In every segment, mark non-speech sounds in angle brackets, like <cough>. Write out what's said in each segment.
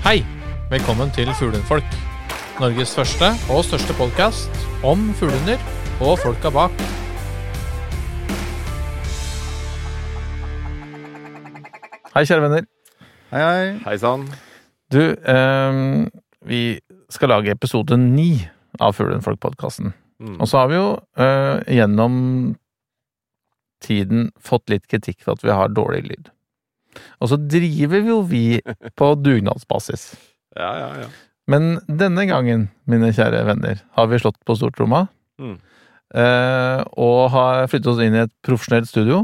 Hei! Velkommen til Fuglehundfolk. Norges første og største podkast om fuglehunder og folka bak. Hei, kjære venner. Hei, hei. Hei sann. Du, eh, vi skal lage episode ni av Fuglehundfolk-podkasten. Mm. Og så har vi jo eh, gjennom tiden fått litt kritikk for at vi har dårlig lyd. Og så driver jo vi på dugnadsbasis. Ja, ja, ja. Men denne gangen, mine kjære venner, har vi slått på stortromma. Mm. eh, og har flyttet oss inn i et profesjonelt studio,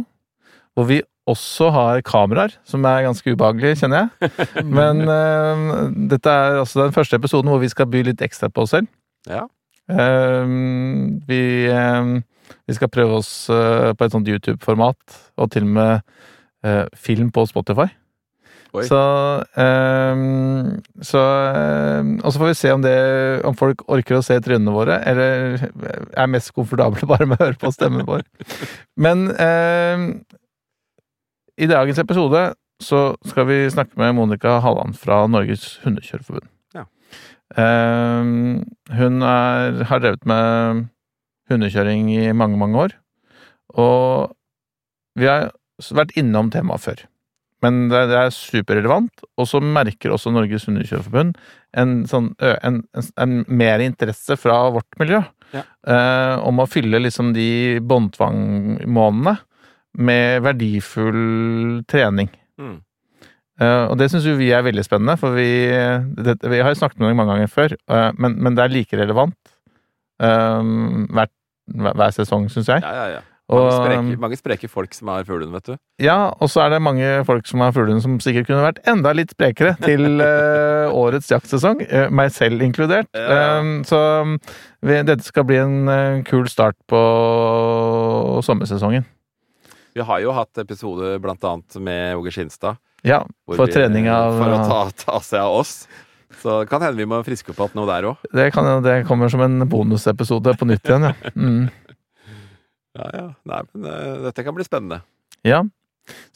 hvor vi også har kameraer, som er ganske ubehagelig, kjenner jeg. <laughs> Men eh, dette er altså den første episoden hvor vi skal by litt ekstra på oss selv. Ja. Eh, vi, eh, vi skal prøve oss på et sånt YouTube-format, og til og med film på Spotify. Oi. Så, eh, så eh, Og så får vi se om, det, om folk orker å se trynene våre, eller er mest komfortable <laughs> bare med å høre på stemmen vår. Men eh, i dagens episode så skal vi snakke med Monica Halland fra Norges Hundekjørerforbund. Ja. Eh, hun er, har drevet med hundekjøring i mange, mange år. Og vi har vært innom temaet før. Men det, er superrelevant, og så merker også Norges Hundekjørerforbund en, sånn, en, en, en mer interesse fra vårt miljø Ja. eh, om å fylle liksom de båndtvangmånedene med verdifull trening. Mm. Eh, og det syns vi er veldig spennende, for vi, det, vi har jo snakket med deg mange ganger før, eh, men, men det er like relevant eh, hver, hver sesong, syns jeg. ja, ja, ja. Mange Og, spreke, mange spreke folk som har fuglehund, vet du. ja, og så er det mange folk som har fuglehund som sikkert kunne vært enda litt sprekere til uh, <laughs> årets jaktsesong, uh, meg selv inkludert. Ja. Eh, så vi, dette skal bli en uh, kul start på sommersesongen. Vi har jo hatt episode blant annet med Åge Skinstad. Ja, for vi- trening av For å ta, ta seg av oss. Så det kan hende vi må friske opp igjen noe der òg. det, kan, det kommer som en bonusepisode på nytt igjen, ja. <laughs> Mm. Ja, ja. Nei, men uh, dette kan bli spennende. Ja.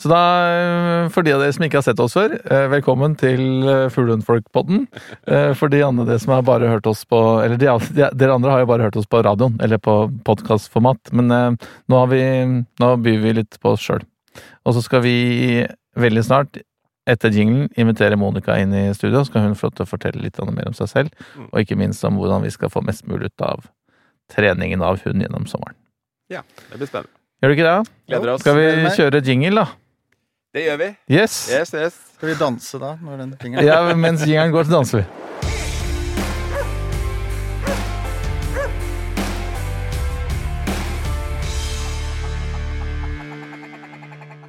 Så da, eh, for de av dere som ikke har sett oss før, eh, velkommen til eh, Fuglehundfolk-podden. Eh, For de andre som har bare hørt oss på Eller de, de, dere andre har jo bare hørt oss på radioen, eller på podkastformat. Men eh, nå, vi, nå byr vi litt på oss sjøl. Og så skal vi veldig snart, etter jinglen, invitere Monica inn i studio. Så skal hun få lov til å fortelle litt mer om seg selv, og ikke minst om hvordan vi skal få mest mulig ut av treningen av hund gjennom sommeren. Ja, det blir spennende. Gjør du ikke det? Gleder oss. Skal vi kjøre jingle, da? Det gjør vi. Yes! Yes, yes. Skal vi danse da, når den Ja, mens jingeren går, så danser vi.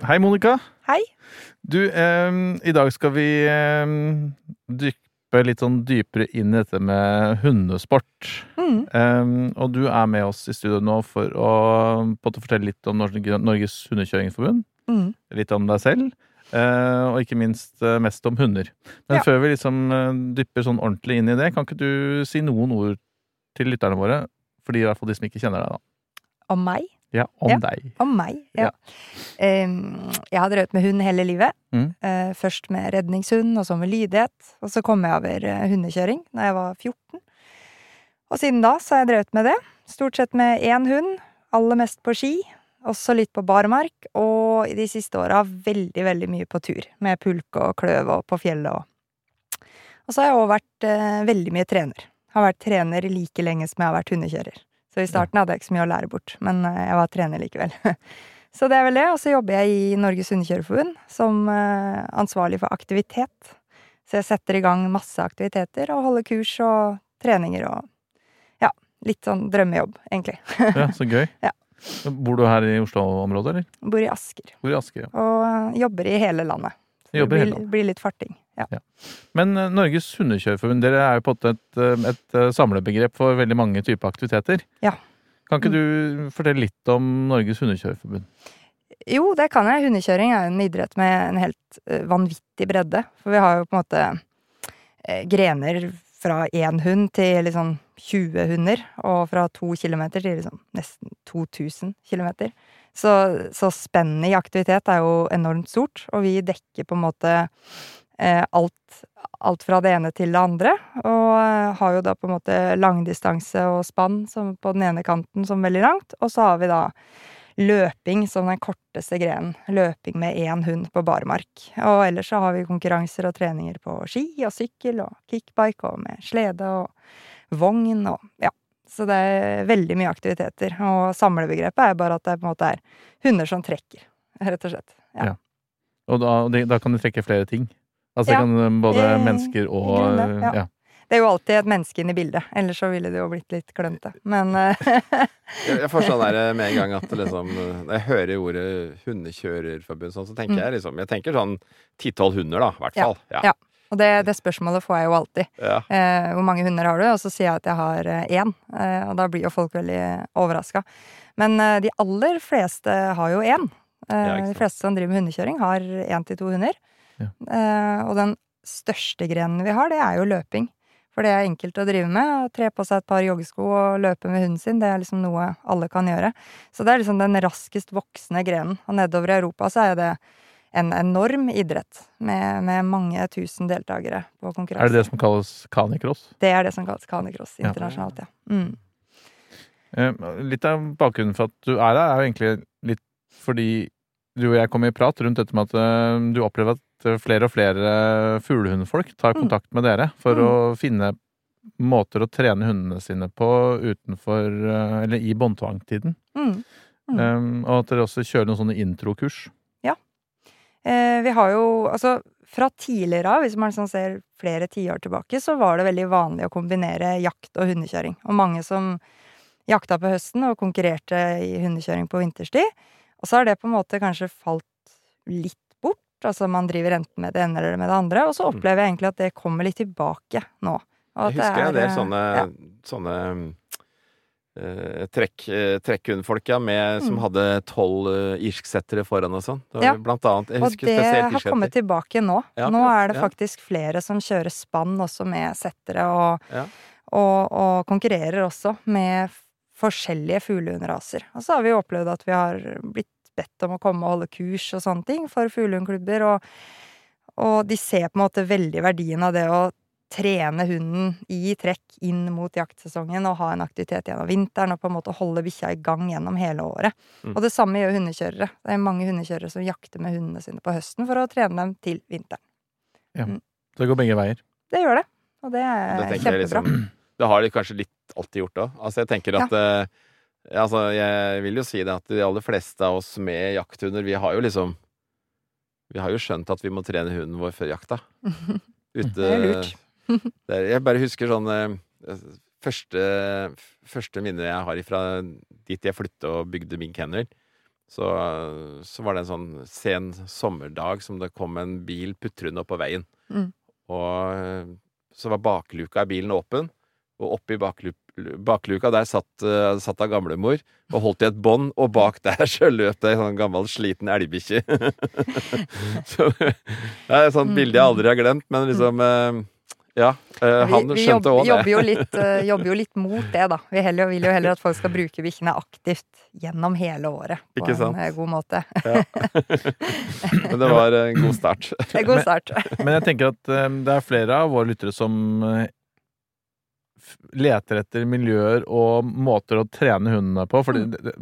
Hei, Monica. Hei. Du, eh, i dag skal vi em, dyppe litt sånn dypere inn i dette med hundesport. Mm. Um, og du er med oss i studio nå for å på en fortelle litt om Norges Hundekjøringsforbund. Mm. Litt om deg selv. Uh, og ikke minst uh, mest om hunder. Men Ja. før vi liksom uh, dypper sånn ordentlig inn i det, kan ikke du si noen ord til lytterne våre? For de, i hvert fall de som ikke kjenner deg, da. Om meg? Ja, om Ja. deg. Om meg, ja. Ja. Jeg har drevet med hund hele livet. Mm. Eh, først med redningshund, og så med lydighet. Og så kom jeg over eh, hundekjøring da jeg var 14. Og siden da så har jeg drevet med det. Stort sett med én hund. Aller mest på ski. Også litt på barmark. Og i de siste åra veldig, veldig mye på tur. Med pulk og kløv og på fjellet og Og så har jeg òg vært eh, veldig mye trener. Har vært trener like lenge som jeg har vært hundekjører. Så i starten hadde jeg ikke så mye å lære bort, men eh, jeg var trener likevel. <laughs> Så det er vel det. Og så jobber jeg i Norges Hundekjørerforbund som eh, ansvarlig for aktivitet. Så jeg setter i gang masse aktiviteter og holder kurs og treninger og ja, litt sånn drømmejobb, egentlig. <laughs> Ja, Så gøy. Ja. Bor du her i Oslo-området, eller? Bor i Asker Bor i Asker, ja. og jobber i hele landet. Så det hele blir, blir litt farting. Ja. Men eh, Norges Hundekjørerforbund, dere er jo på en et, eh, et eh, samlebegrep for veldig mange typer aktiviteter. Ja. Kan ikke du fortelle litt om Norges Hundekjørerforbund? Jo, det kan jeg. Hundekjøring er en idrett med en helt vanvittig bredde. For vi har jo på en måte grener fra én hund til liksom 20 hunder, og fra to kilometer til liksom nesten 2000 kilometer. Så, så spennet i aktivitet er jo enormt stort, og vi dekker på en måte alt alt fra det ene til det andre. Og eh, har jo da på en måte langdistanse og spann på den ene kanten som veldig langt. Og så har vi da løping som den korteste grenen. Løping med én hund på barmark. Og ellers så har vi konkurranser og treninger på ski og sykkel og kickbike og med slede og vogn og ja. Så det er veldig mye aktiviteter. Og samlebegrepet er bare at det på en måte er hunder som trekker, rett og slett. Ja. Ja. Og da, da kan du trekke flere ting. Altså det Ja, kan eh, både mennesker og i ja. ja. Det er jo alltid et menneske inne i bildet, ellers så ville det jo blitt litt klønete. Men eh, <laughs> Jeg, får sånn der med en gang at liksom Når jeg hører ordet hundekjørerforbund, sånn, så tenker jeg liksom Jeg tenker sånn ti-tolv hunder, da, i hvert Mm. Ja, fall. Ja. ja. Og det, det spørsmålet får jeg jo alltid. Ja. Eh, hvor mange hunder har du? Og så sier jeg at jeg har eh, én. Eh, og da blir jo folk veldig overraska. Men eh, de aller fleste har jo én. Eh, Ja, de fleste som driver med hundekjøring, har én til to hunder. Ja. Eh, og den største grenen vi har, det er jo løping. For det er enkelt å drive med. Å tre på seg et par joggesko og løpe med hunden sin, det er liksom noe alle kan gjøre. Så det er liksom den raskest voksende grenen. Og nedover i Europa så er det en enorm idrett med, med mange tusen deltakere på konkurranse. Er det det som kalles canicross? Det er det som kalles canicross internasjonalt, ja. Mm. Eh, Litt av bakgrunnen for at du er her, er jo egentlig litt fordi du og jeg kom i prat rundt dette med at eh, du opplever at eh, flere og flere fuglehundfolk tar Mm. kontakt med dere for Mm. å finne måter å trene hundene sine på utenfor eh, Eller i båndtvangtiden. Mm. Mm. Um, og at dere også kjører noen sånne introkurs. Eh, vi har jo Altså, fra tidligere av, hvis man sånn ser flere tiår tilbake, så var det veldig vanlig å kombinere jakt og hundekjøring. Og mange som jakta på høsten og konkurrerte i hundekjøring på vinterstid. Og så har det på en måte kanskje falt litt. Altså man driver enten med det ene eller med det andre. Og så opplever jeg egentlig at det kommer litt tilbake nå. Jeg husker det en del sånne, ja. sånne uh, trekk, uh, trekkhundfolk, ja, med, som Mm. hadde tolv uh, irsksettere foran og sånn. Ja. Blant annet. Jeg Og det har kommet tilbake nå. Ja, nå er det faktisk flere som kjører spann også med settere, og, Ja. og, og konkurrerer også med forskjellige fuglehundraser. Og så har vi opplevd at vi har blitt bedt om å komme og holde kurs og sånne ting for fuglehundklubber, og, og de ser på en måte veldig verdien av det å trene hunden i trekk inn mot jaktsesongen og ha en aktivitet gjennom vinteren og på en måte holde bikkja i gang gjennom hele året. Mm. Og det samme gjør hundekjørere. Det er mange hundekjørere som jakter med hundene sine på høsten for å trene dem til vinteren. Så det går begge veier. Det gjør det, og det er kjempebra. liksom Det har de kanskje litt alltid gjort òg. Altså, jeg tenker at eh, Altså, jeg vil jo si det at de aller fleste av oss med jakthunder, vi har jo liksom Vi har jo skjønt at vi må trene hunden vår før jakta. <laughs> Ute Det er lurt. <laughs> det er- Jeg bare husker sånn eh, Første, første minne jeg har ifra dit jeg flyttet og bygde min kennel, så, så var det en sånn sen sommerdag som det kom en bil putrende på veien. Mm. Og eh, så var bakluka i bilen åpen, og oppi baklu bakluka der satt, uh, satt av gamlemor og holdt i et bånd, og bak der så løp det ei sånn gammel, sliten elgbikkje. <laughs> så det er et sånt bilde jeg aldri har glemt, men liksom uh, Ja, eh, han vi, vi skjønte òg det. jobber, jo litt, <laughs> jobber jo litt mot det, da. Vi heller, vil jo heller at folk skal bruke bikkjene aktivt gjennom hele året. På Ikke sant? en god måte. <laughs> Men det var en god start. Det er god start. Men jeg tenker at eh, det er flere av våre lyttere som leter etter miljøer og måter å trene hundene på. For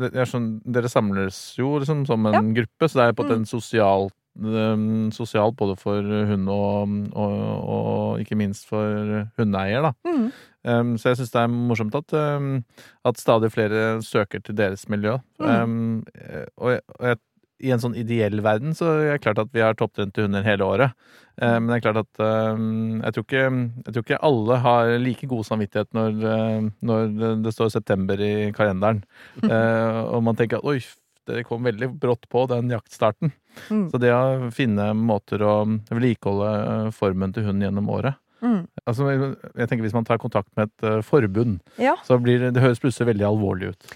er sånn, dere samles jo liksom som en gruppe, så det er på en sosial sosialt um, Sosialt både for hund og, og, og ikke minst for hundeeier, da. Mm. Um, så jeg syns det er morsomt at, um, at stadig flere søker til deres miljø. Mm. Um, eh, og jeg, og jeg, i en sånn ideell verden så er det klart at vi har topptrente hunder hele året. Eh, men det er klart at um, jeg, tror ikke, jeg tror ikke alle har like god samvittighet når, eh, når det, står september i kalenderen. <laughs> Eh, og man tenker at oi, det kom veldig brått på den jaktstarten. Mm. Så det å finne måter å vedlikeholde eh, formen til hunden gjennom året Mm. Altså, jeg tenker Hvis man tar kontakt med et eh, forbund, Ja. så blir det, det høres plutselig veldig alvorlig ut.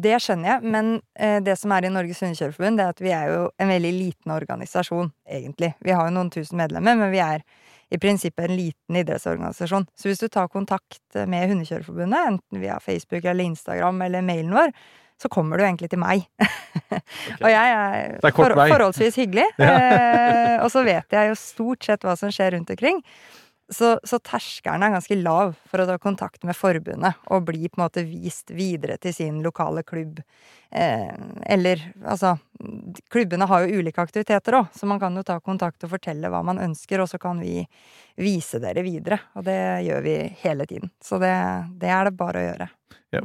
Det skjønner jeg, men eh, det som er i Norges Hundekjørerforbund, det er at vi er jo en veldig liten organisasjon, egentlig. Vi har jo noen tusen medlemmer, men vi er i prinsippet en liten idrettsorganisasjon. Så hvis du tar kontakt med Hundekjørerforbundet, enten via Facebook eller Instagram eller mailen vår, så kommer du egentlig til meg. <laughs> og jeg er, er for, forholdsvis hyggelig. <laughs> Ja. eh, og så vet jeg jo stort sett hva som skjer rundt omkring. Så, så terskelen er ganske lav for å ta kontakt med forbundet og bli på en måte vist videre til sin lokale klubb. Eh, eller altså Klubbene har jo ulike aktiviteter òg, så man kan jo ta kontakt og fortelle hva man ønsker, og så kan vi vise dere videre. Og det gjør vi hele tiden. Så det, det er det bare å gjøre. Ja,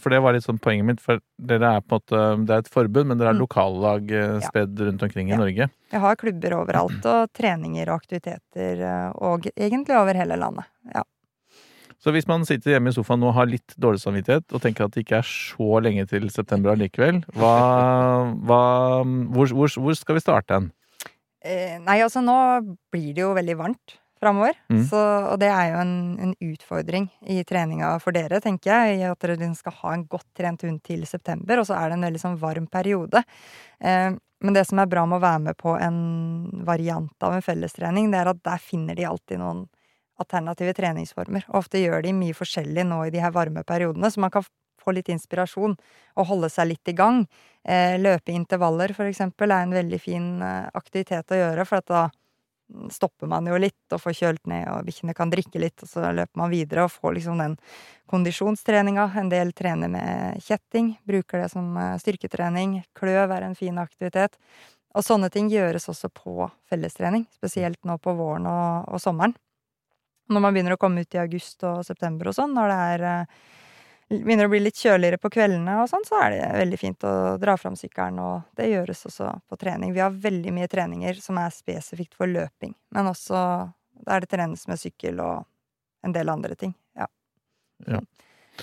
for det var litt sånn poenget mitt. For dere er på en måte Det er et forbund, men dere er Mm. lokallag eh, Ja. spredd rundt omkring i Ja. Norge. Vi har klubber overalt, og treninger og aktiviteter, eh, og egentlig over hele landet. Ja. Så hvis man sitter hjemme i sofaen og har litt dårlig samvittighet, og tenker at det ikke er så lenge til september allikevel, hva, <laughs> hva hvor, hvor, hvor skal vi starte hen? Eh, nei, altså nå blir det jo veldig varmt framover. Mm. Så- Og det er jo en, en utfordring i treninga for dere, tenker jeg. I at dere liksom skal ha en godt trent hund til september, og så er det en veldig sånn varm periode. Eh, men det som er bra med å være med på en variant av en fellestrening, det er at der finner de alltid noen alternative treningsformer. Og ofte gjør de mye forskjellig nå i de her varme periodene, så man kan få litt inspirasjon og holde seg litt i gang. Eh, løpe intervaller, for eksempel, er en veldig fin eh, aktivitet å gjøre, for da stopper man jo litt og får kjølt ned, og bikkjene kan drikke litt, og så løper man videre og får liksom den kondisjonstreninga. En del trener med kjetting, bruker det som eh, styrketrening. Kløv er en fin aktivitet. Og sånne ting gjøres også på fellestrening, spesielt nå på våren og, og sommeren. Når man begynner å komme ut i august og september og sånn, når det er eh, begynner å bli litt kjøligere på kveldene og sånn, så er det veldig fint å dra fram sykkelen, og det gjøres også på trening. Vi har veldig mye treninger som er spesifikt for løping, men også der det trenes med sykkel og en del andre ting. Ja. Ja.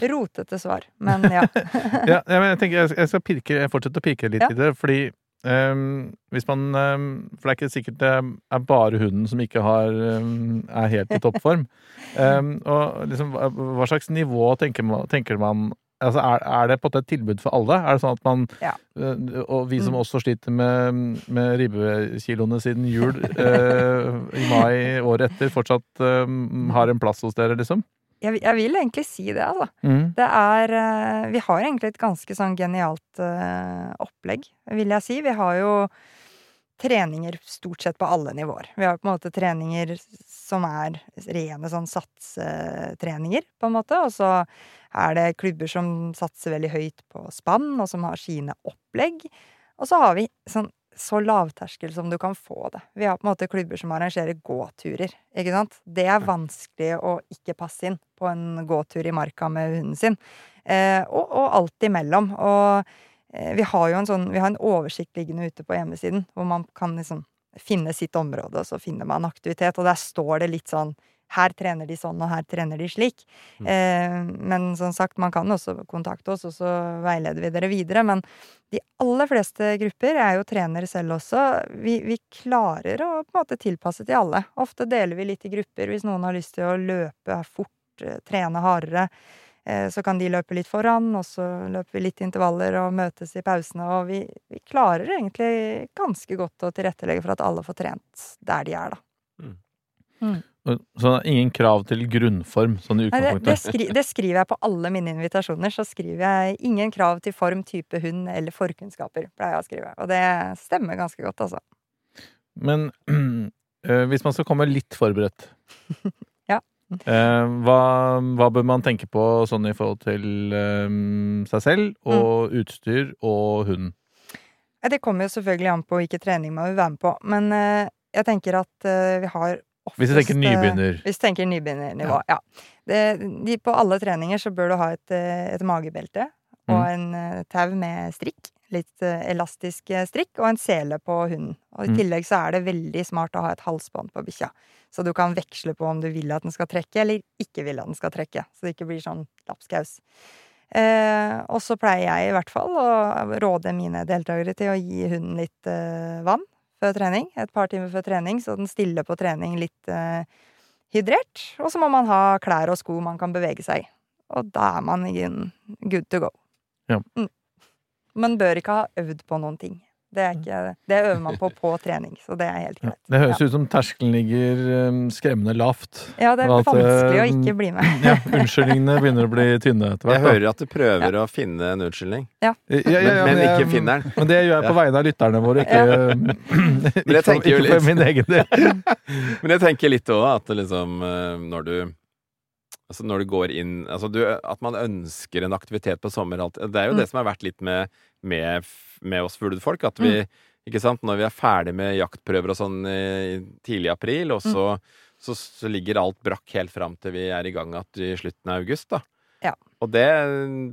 Rotete svar, men ja. <laughs> Ja, ja, men jeg tenker jeg skal pirke, fortsette å pirke litt i det, fordi ehm, hvis man um, For det er ikke sikkert det er bare hunden som ikke har um, er helt i toppform. <laughs> Og liksom, hva slags nivå tenker man, tenker man Altså, er, er det på et tilbud for alle? Er det sånn at man Ja. uh, Og vi som Mm. også sliter med, med ribbekiloene siden jul uh, i mai året etter, fortsatt har en plass hos dere, liksom? Jeg, jeg vil egentlig si det, altså. Mm. Det er eh, Vi har egentlig et ganske sånn genialt uh, opplegg, vil jeg si. Vi har jo treninger stort sett på alle nivåer. Vi har på en måte treninger som er rene sånn satstreninger, på en måte. Og så er det klubber som satser veldig høyt på spann, og som har sine opplegg. Og så har vi sånn så lavterskel som du kan få det. Vi har på en måte klubber som arrangerer gåturer, ikke sant. Det er vanskelig å ikke passe inn på en gåtur i marka med hunden sin. Eh, og, og alt imellom. Og eh, vi har jo en sånn, vi har en oversikt liggende ute på hjemmesiden, hvor man kan liksom finne sitt område, og så finner man aktivitet, og der står det litt sånn her trener de sånn, og her trener de slik. Eh, men som sagt, man kan også kontakte oss, og så veileder vi dere videre. Men de aller fleste grupper er jo trenere selv også. Vi, vi klarer å på en måte tilpasse til alle. Ofte deler vi litt i grupper hvis noen har lyst til å løpe fort, eh, trene hardere. Eh, så kan de løpe litt foran, og så løper vi litt intervaller og møtes i pausene. Og vi, vi klarer egentlig ganske godt å tilrettelegge for at alle får trent der de er, da. Mm. det er ingen krav til grunnform, sånn i Nei, det, det, skri, det skriver jeg på alle mine invitasjoner. Så skriver jeg ingen krav til form, type hund eller forkunnskaper. pleier jeg å skrive. Og det stemmer ganske godt, altså. Men øh, <clears throat> hvis man skal komme litt forberedt <laughs> Ja. eh, hva, hva bør man tenke på sånn i forhold til eh, seg selv og Mm. utstyr og hunden? Det kommer jo selvfølgelig an på hvilken trening man vil være med på. Men jeg tenker at vi har Hvis du tenker eh, nybegynner. Hvis du tenker nybegynnernivå, ja. Det, de, på alle treninger så bør du ha et, eh, et magebelte og Mm. en eh, tau med strikk. Litt elastisk strikk, og en sele på hunden. Og i Mm. tillegg så er det veldig smart å ha et halsbånd på bikkja. Så du kan veksle på om du vil at den skal trekke, eller ikke vil at den skal trekke. Så det ikke blir sånn lapskaus. Eh, og så pleier jeg i hvert fall å råde mine deltakere til å gi hunden litt eh, vann før trening. Et par timer før trening, så den stiller på trening litt eh, hydrert. Og så må man ha klær og sko man kan bevege seg i. Og da er man good to go. Ja. Mm. Man bør ikke ha øvd på noen ting. Det, er ikke, det øver man på på trening, så det er helt Ja. greit. Det høres ja. ut som terskelen ligger um, skremmende lavt. ja, det er og at, vanskelig å eh, ikke bli med. <laughs> Ja, Unnskyldningene begynner å bli tynne etter Jeg hvert. Jeg hører at du prøver å finne en unnskyldning, Ja, ja, ja, men, men ikke finner den. Men det gjør jeg på vegne av lytterne våre, ikke, <clears throat> ikke, jeg for, ikke for min egen del. <laughs> Men jeg tenker litt òg at liksom eh, når du Altså når du går inn altså du, At man ønsker en aktivitet på sommer alltid. Det er jo Mm. det som har vært litt med, med, med oss fuglefolk. At vi Ikke sant? Når vi er ferdig med jaktprøver og sånn i tidlig april, og så, så, så ligger alt brakk helt fram til vi er i gang igjen i slutten av august, da. Ja. Og det,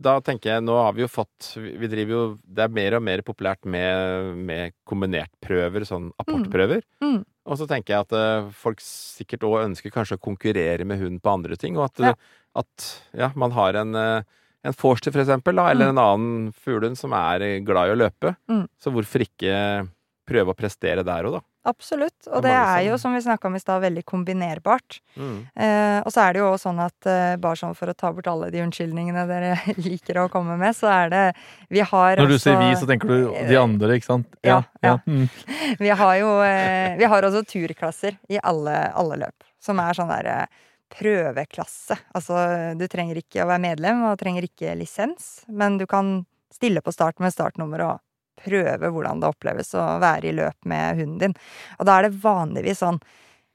da tenker jeg, nå har vi jo fått Vi driver jo Det er mer og mer populært med, med kombinertprøver, sånn apportprøver. Mm. Og så tenker jeg at eh, folk sikkert òg ønsker kanskje å konkurrere med hund på andre ting, og at, Ja. at ja, man har en, eh, en forster, for eksempel, da, eller Mm. en annen fuglehund som er eh, glad i å løpe. Mm. Så hvorfor ikke prøve å prestere der òg, da? Absolutt. Og det er jo, som- vi snakka om i stad, veldig kombinerbart. Mm. Eh, og så er det jo også sånn at eh, bare sånn for å ta bort alle de unnskyldningene dere <laughs> liker å komme med, så er det Vi har Når du også sier vi, så tenker du de andre, ikke sant? Ja, ja. Mm. <laughs> Vi har jo eh, Vi har også turklasser i alle, alle løp, som er sånn derre prøveklasse. Altså, du trenger ikke å være medlem og trenger ikke lisens, men du kan stille på start med startnummer og prøve hvordan det oppleves å være i løp med hunden din. Og da er det vanligvis sånn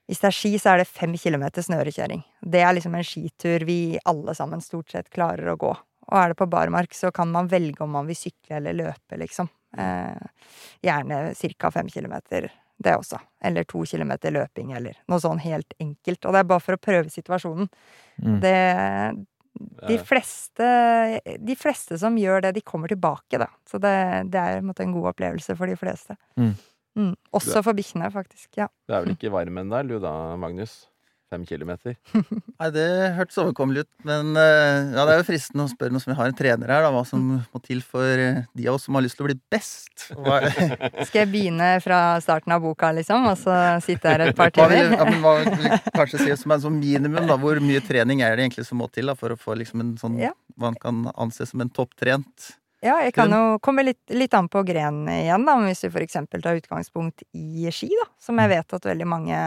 hvis det er ski, så er det fem kilometer snørekjøring. Det er liksom en skitur vi alle sammen stort sett klarer å gå. Og er det på barmark, så kan man velge om man vil sykle eller løpe, liksom. Eh, gjerne ca. fem kilometer, det også. Eller to kilometer løping, eller noe sånn helt enkelt. Og det er bare for å prøve situasjonen. Mm. Det de fleste, de fleste som gjør det, de kommer tilbake, da. Så det, det er en måte en god opplevelse for de fleste. Mm. Mm. Også for bikkjene, faktisk. Ja. Det er vel ikke varmen der, du da, Magnus? Fem kilometer? <laughs> Nei, det hørtes overkommelig ut, men eh, ja, det er jo fristende å spørre noe som vi har en trener her, da, hva som må til for eh, de av oss som har lyst til å bli best. <laughs> Hva, <laughs> Skal jeg begynne fra starten av boka, liksom, og så sitte her et par hva vil, timer? ja, men hva vil kanskje si som en sånn minimum, da? Hvor mye trening er det egentlig som må til da, for å få liksom en sånn Ja. hva man kan anse som en topptrent? Ja, jeg kan jo komme litt, litt an på gren igjen, da. Men hvis vi for eksempel tar utgangspunkt i ski, da, som jeg vet at veldig mange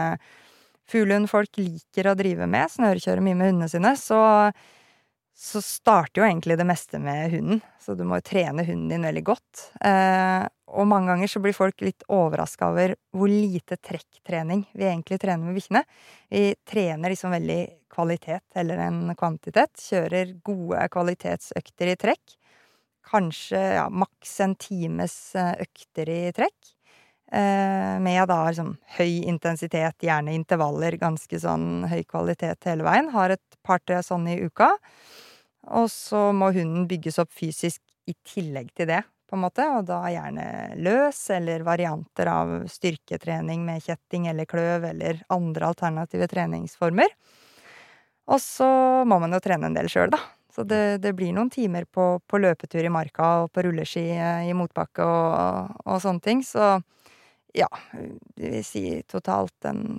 fuglehundfolk liker å drive med, snørekjøre mye med hundene sine, så, så starter jo egentlig det meste med hunden. Så du må jo trene hunden din veldig godt. Eh, og mange ganger så blir folk litt overraska over hvor lite trekktrening vi egentlig trener med bikkjene. Vi trener liksom veldig kvalitet heller enn kvantitet. Kjører gode kvalitetsøkter i trekk kanskje ja, maks en times eh, økter i trekk. Eh, med da liksom høy intensitet, gjerne intervaller, ganske sånn høy kvalitet hele veien. Har et par-tre sånne i uka. Og så må hunden bygges opp fysisk i tillegg til det, på en måte. Og da gjerne løs, eller varianter av styrketrening med kjetting eller kløv, eller andre alternative treningsformer. Og så må man jo trene en del sjøl, da. Så det, det blir noen timer på, på løpetur i marka og på rulleski eh, i motbakke og, og sånne ting. Så ja, det vil si totalt en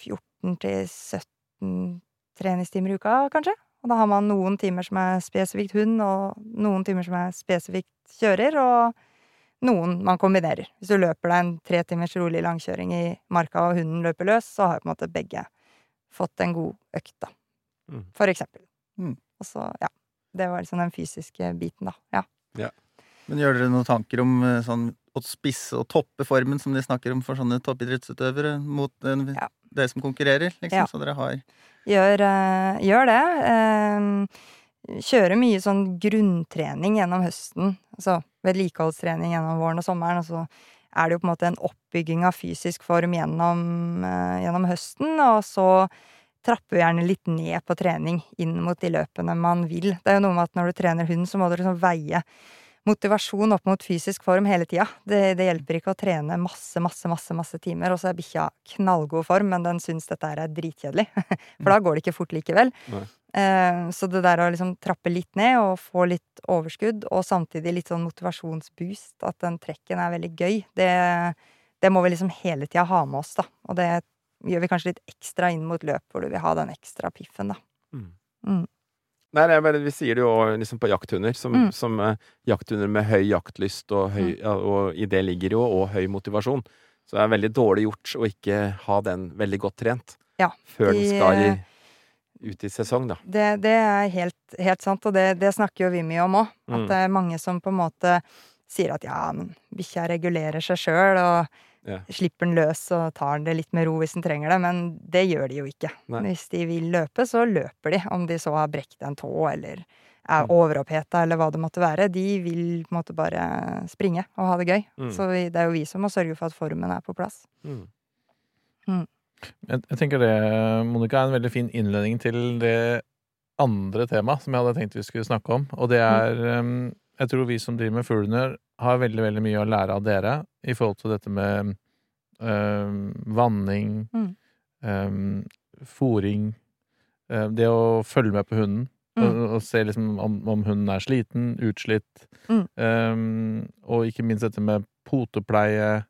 14 til 17 treningstimer i uka, kanskje. Og da har man noen timer som er spesifikt hund, og noen timer som er spesifikt kjører, og noen man kombinerer. Hvis du løper deg en tre timers rolig langkjøring i marka, og hunden løper løs, så har på en måte begge fått en god økt, da. Mm. For eksempel. Mm. Og så, ja. Det var liksom den fysiske biten, da. Ja. Men gjør dere noen tanker om eh, sånn å spisse og toppe formen som de snakker om for sånne toppidrettsutøvere mot eh, Ja. dere som konkurrerer, liksom? Ja. Så dere har Gjør, uh, gjør det. Uh, kjører mye sånn grunntrening gjennom høsten. Altså vedlikeholdstrening gjennom våren og sommeren. Og så er det jo på en måte en oppbygging av fysisk form gjennom, uh, gjennom høsten. Og så trapper vi gjerne litt ned på trening inn mot de løpene man vil. Det er jo noe med at når du trener hund, så må du liksom veie motivasjon opp mot fysisk form hele tida. Det, det hjelper ikke å trene masse, masse, masse masse timer, og så er bikkja knallgod form, men den syns dette er dritkjedelig. <laughs> For da går det ikke fort likevel. Eh, så det der å liksom trappe litt ned og få litt overskudd, og samtidig litt sånn motivasjonsboost, at den trekken er veldig gøy, det, det må vi liksom hele tida ha med oss, da. Og det gjør vi kanskje litt ekstra inn mot løp, hvor du vil ha den ekstra piffen, da. Mm. Mm. Nei, bare, vi sier det jo liksom på jakthunder, som, Mm. som uh, jakthunder med høy jaktlyst, og, høy, ja, og i det ligger jo og høy motivasjon. Så det er veldig dårlig gjort å ikke ha den veldig godt trent Ja, før de- den skal i, ut i sesong, da. Det, det er helt, helt sant, og det, det snakker jo vi mye om òg. At Mm. det er mange som på en måte sier at ja, men bikkja regulerer seg sjøl, og Ja. slipper den løs og tar den det litt med ro hvis den trenger det. Men det gjør de jo ikke. Nei. Hvis de vil løpe, så løper de. Om de så har brekt en tå eller er Mm. overoppheta eller hva det måtte være. De vil på en måte bare springe og ha det gøy. Mm. Så vi, det er jo vi som må sørge for at formen er på plass. Mm. Jeg, jeg tenker det, Monica, er en veldig fin innledning til det andre temaet som jeg hadde tenkt vi skulle snakke om. Og det er um, Jeg tror vi som driver med fuglehunder, har veldig veldig mye å lære av dere i forhold til dette med øh, vanning, Mm. øh, fòring, øh, det å følge med på hunden. Mm. Og, og se liksom om, om hunden er sliten, utslitt. Mm. Um, og ikke minst dette med potepleie,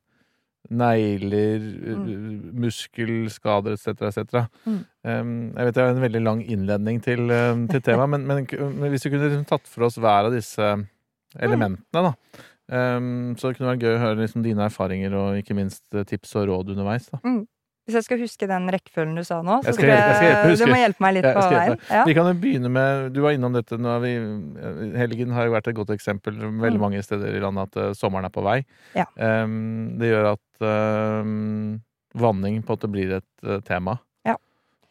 negler, Mm. muskelskader etc., etc. Mm. Um, jeg vet det er en veldig lang innledning til, til temaet, men, men, men hvis vi kunne liksom tatt for oss hver av disse elementene, da. Um, så det kunne vært gøy å høre liksom dine erfaringer og ikke minst eh, tips og råd underveis. da. Hvis jeg skal huske den rekkefølgen du sa nå, så Jeg skal jeg skal hjelpe, du må hjelpe meg litt på veien. Ja. Vi kan jo begynne med Du var innom dette nå vi, Helgen har jo vært et godt eksempel veldig Mm. mange steder i landet at eh, sommeren er på vei. Ja. Um, det gjør at um, vanning på at det blir et eh, tema. Ja.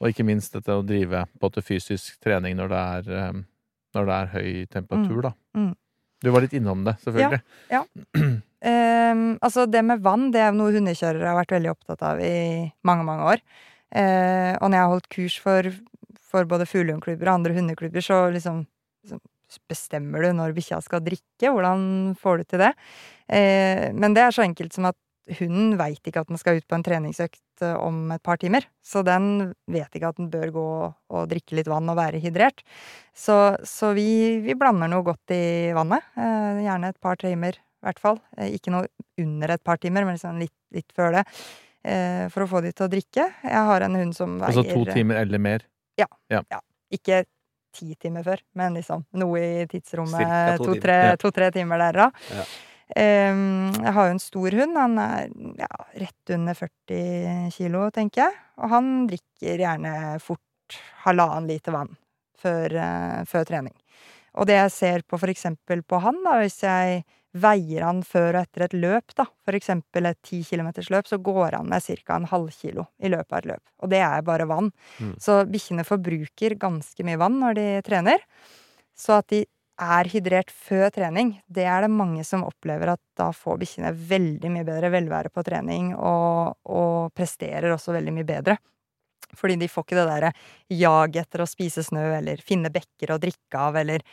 Og ikke minst dette å drive på at fysisk trening når det er, um, når det er høy temperatur, da. Mm. Du var litt innom det, selvfølgelig. <clears throat> Ehm, altså det med vann, det er noe hundekjørere har vært veldig opptatt av i mange, mange år. Uh, og når jeg har holdt kurs for, for både fuglehundklubber og andre hundeklubber, så liksom, liksom bestemmer du når bikkja skal drikke. Hvordan får du til det? Eh, men det er så enkelt som at hunden veit ikke at den skal ut på en treningsøkt eh, om et par timer. Så den vet ikke at den bør gå og drikke litt vann og være hydrert. Så, så vi, vi blander noe godt i vannet. Eh, gjerne et par timer, i hvert fall. Eh, ikke noe under et par timer, men liksom litt, litt før det. Eh, for å få de til å drikke. Jeg har en hund som veier Altså to timer eller mer. Ja, Ikke ti timer før, men liksom noe i tidsrommet to to-tre timer. Ja. to, timer der, da. Ja. Em, jeg har jo en stor hund. Han er ja, rett under 40 kilo, tenker jeg. Og han drikker gjerne fort halvannen liter vann før, eh, før trening. Og det jeg ser på for eksempel på han, da, hvis jeg veier han før og etter et løp, da, for eksempel et 10 kilometers løp, så går han med ca. en halv kilo i løpet av et løp. Og det er bare vann. Mm. Så bikkjene forbruker ganske mye vann når de trener. Så at de er hydrert før trening, det er det mange som opplever at da får bikkjene veldig mye bedre velvære på trening, og, og presterer også veldig mye bedre. Fordi de får ikke det derre jag etter å spise snø, eller finne bekker å drikke av, eller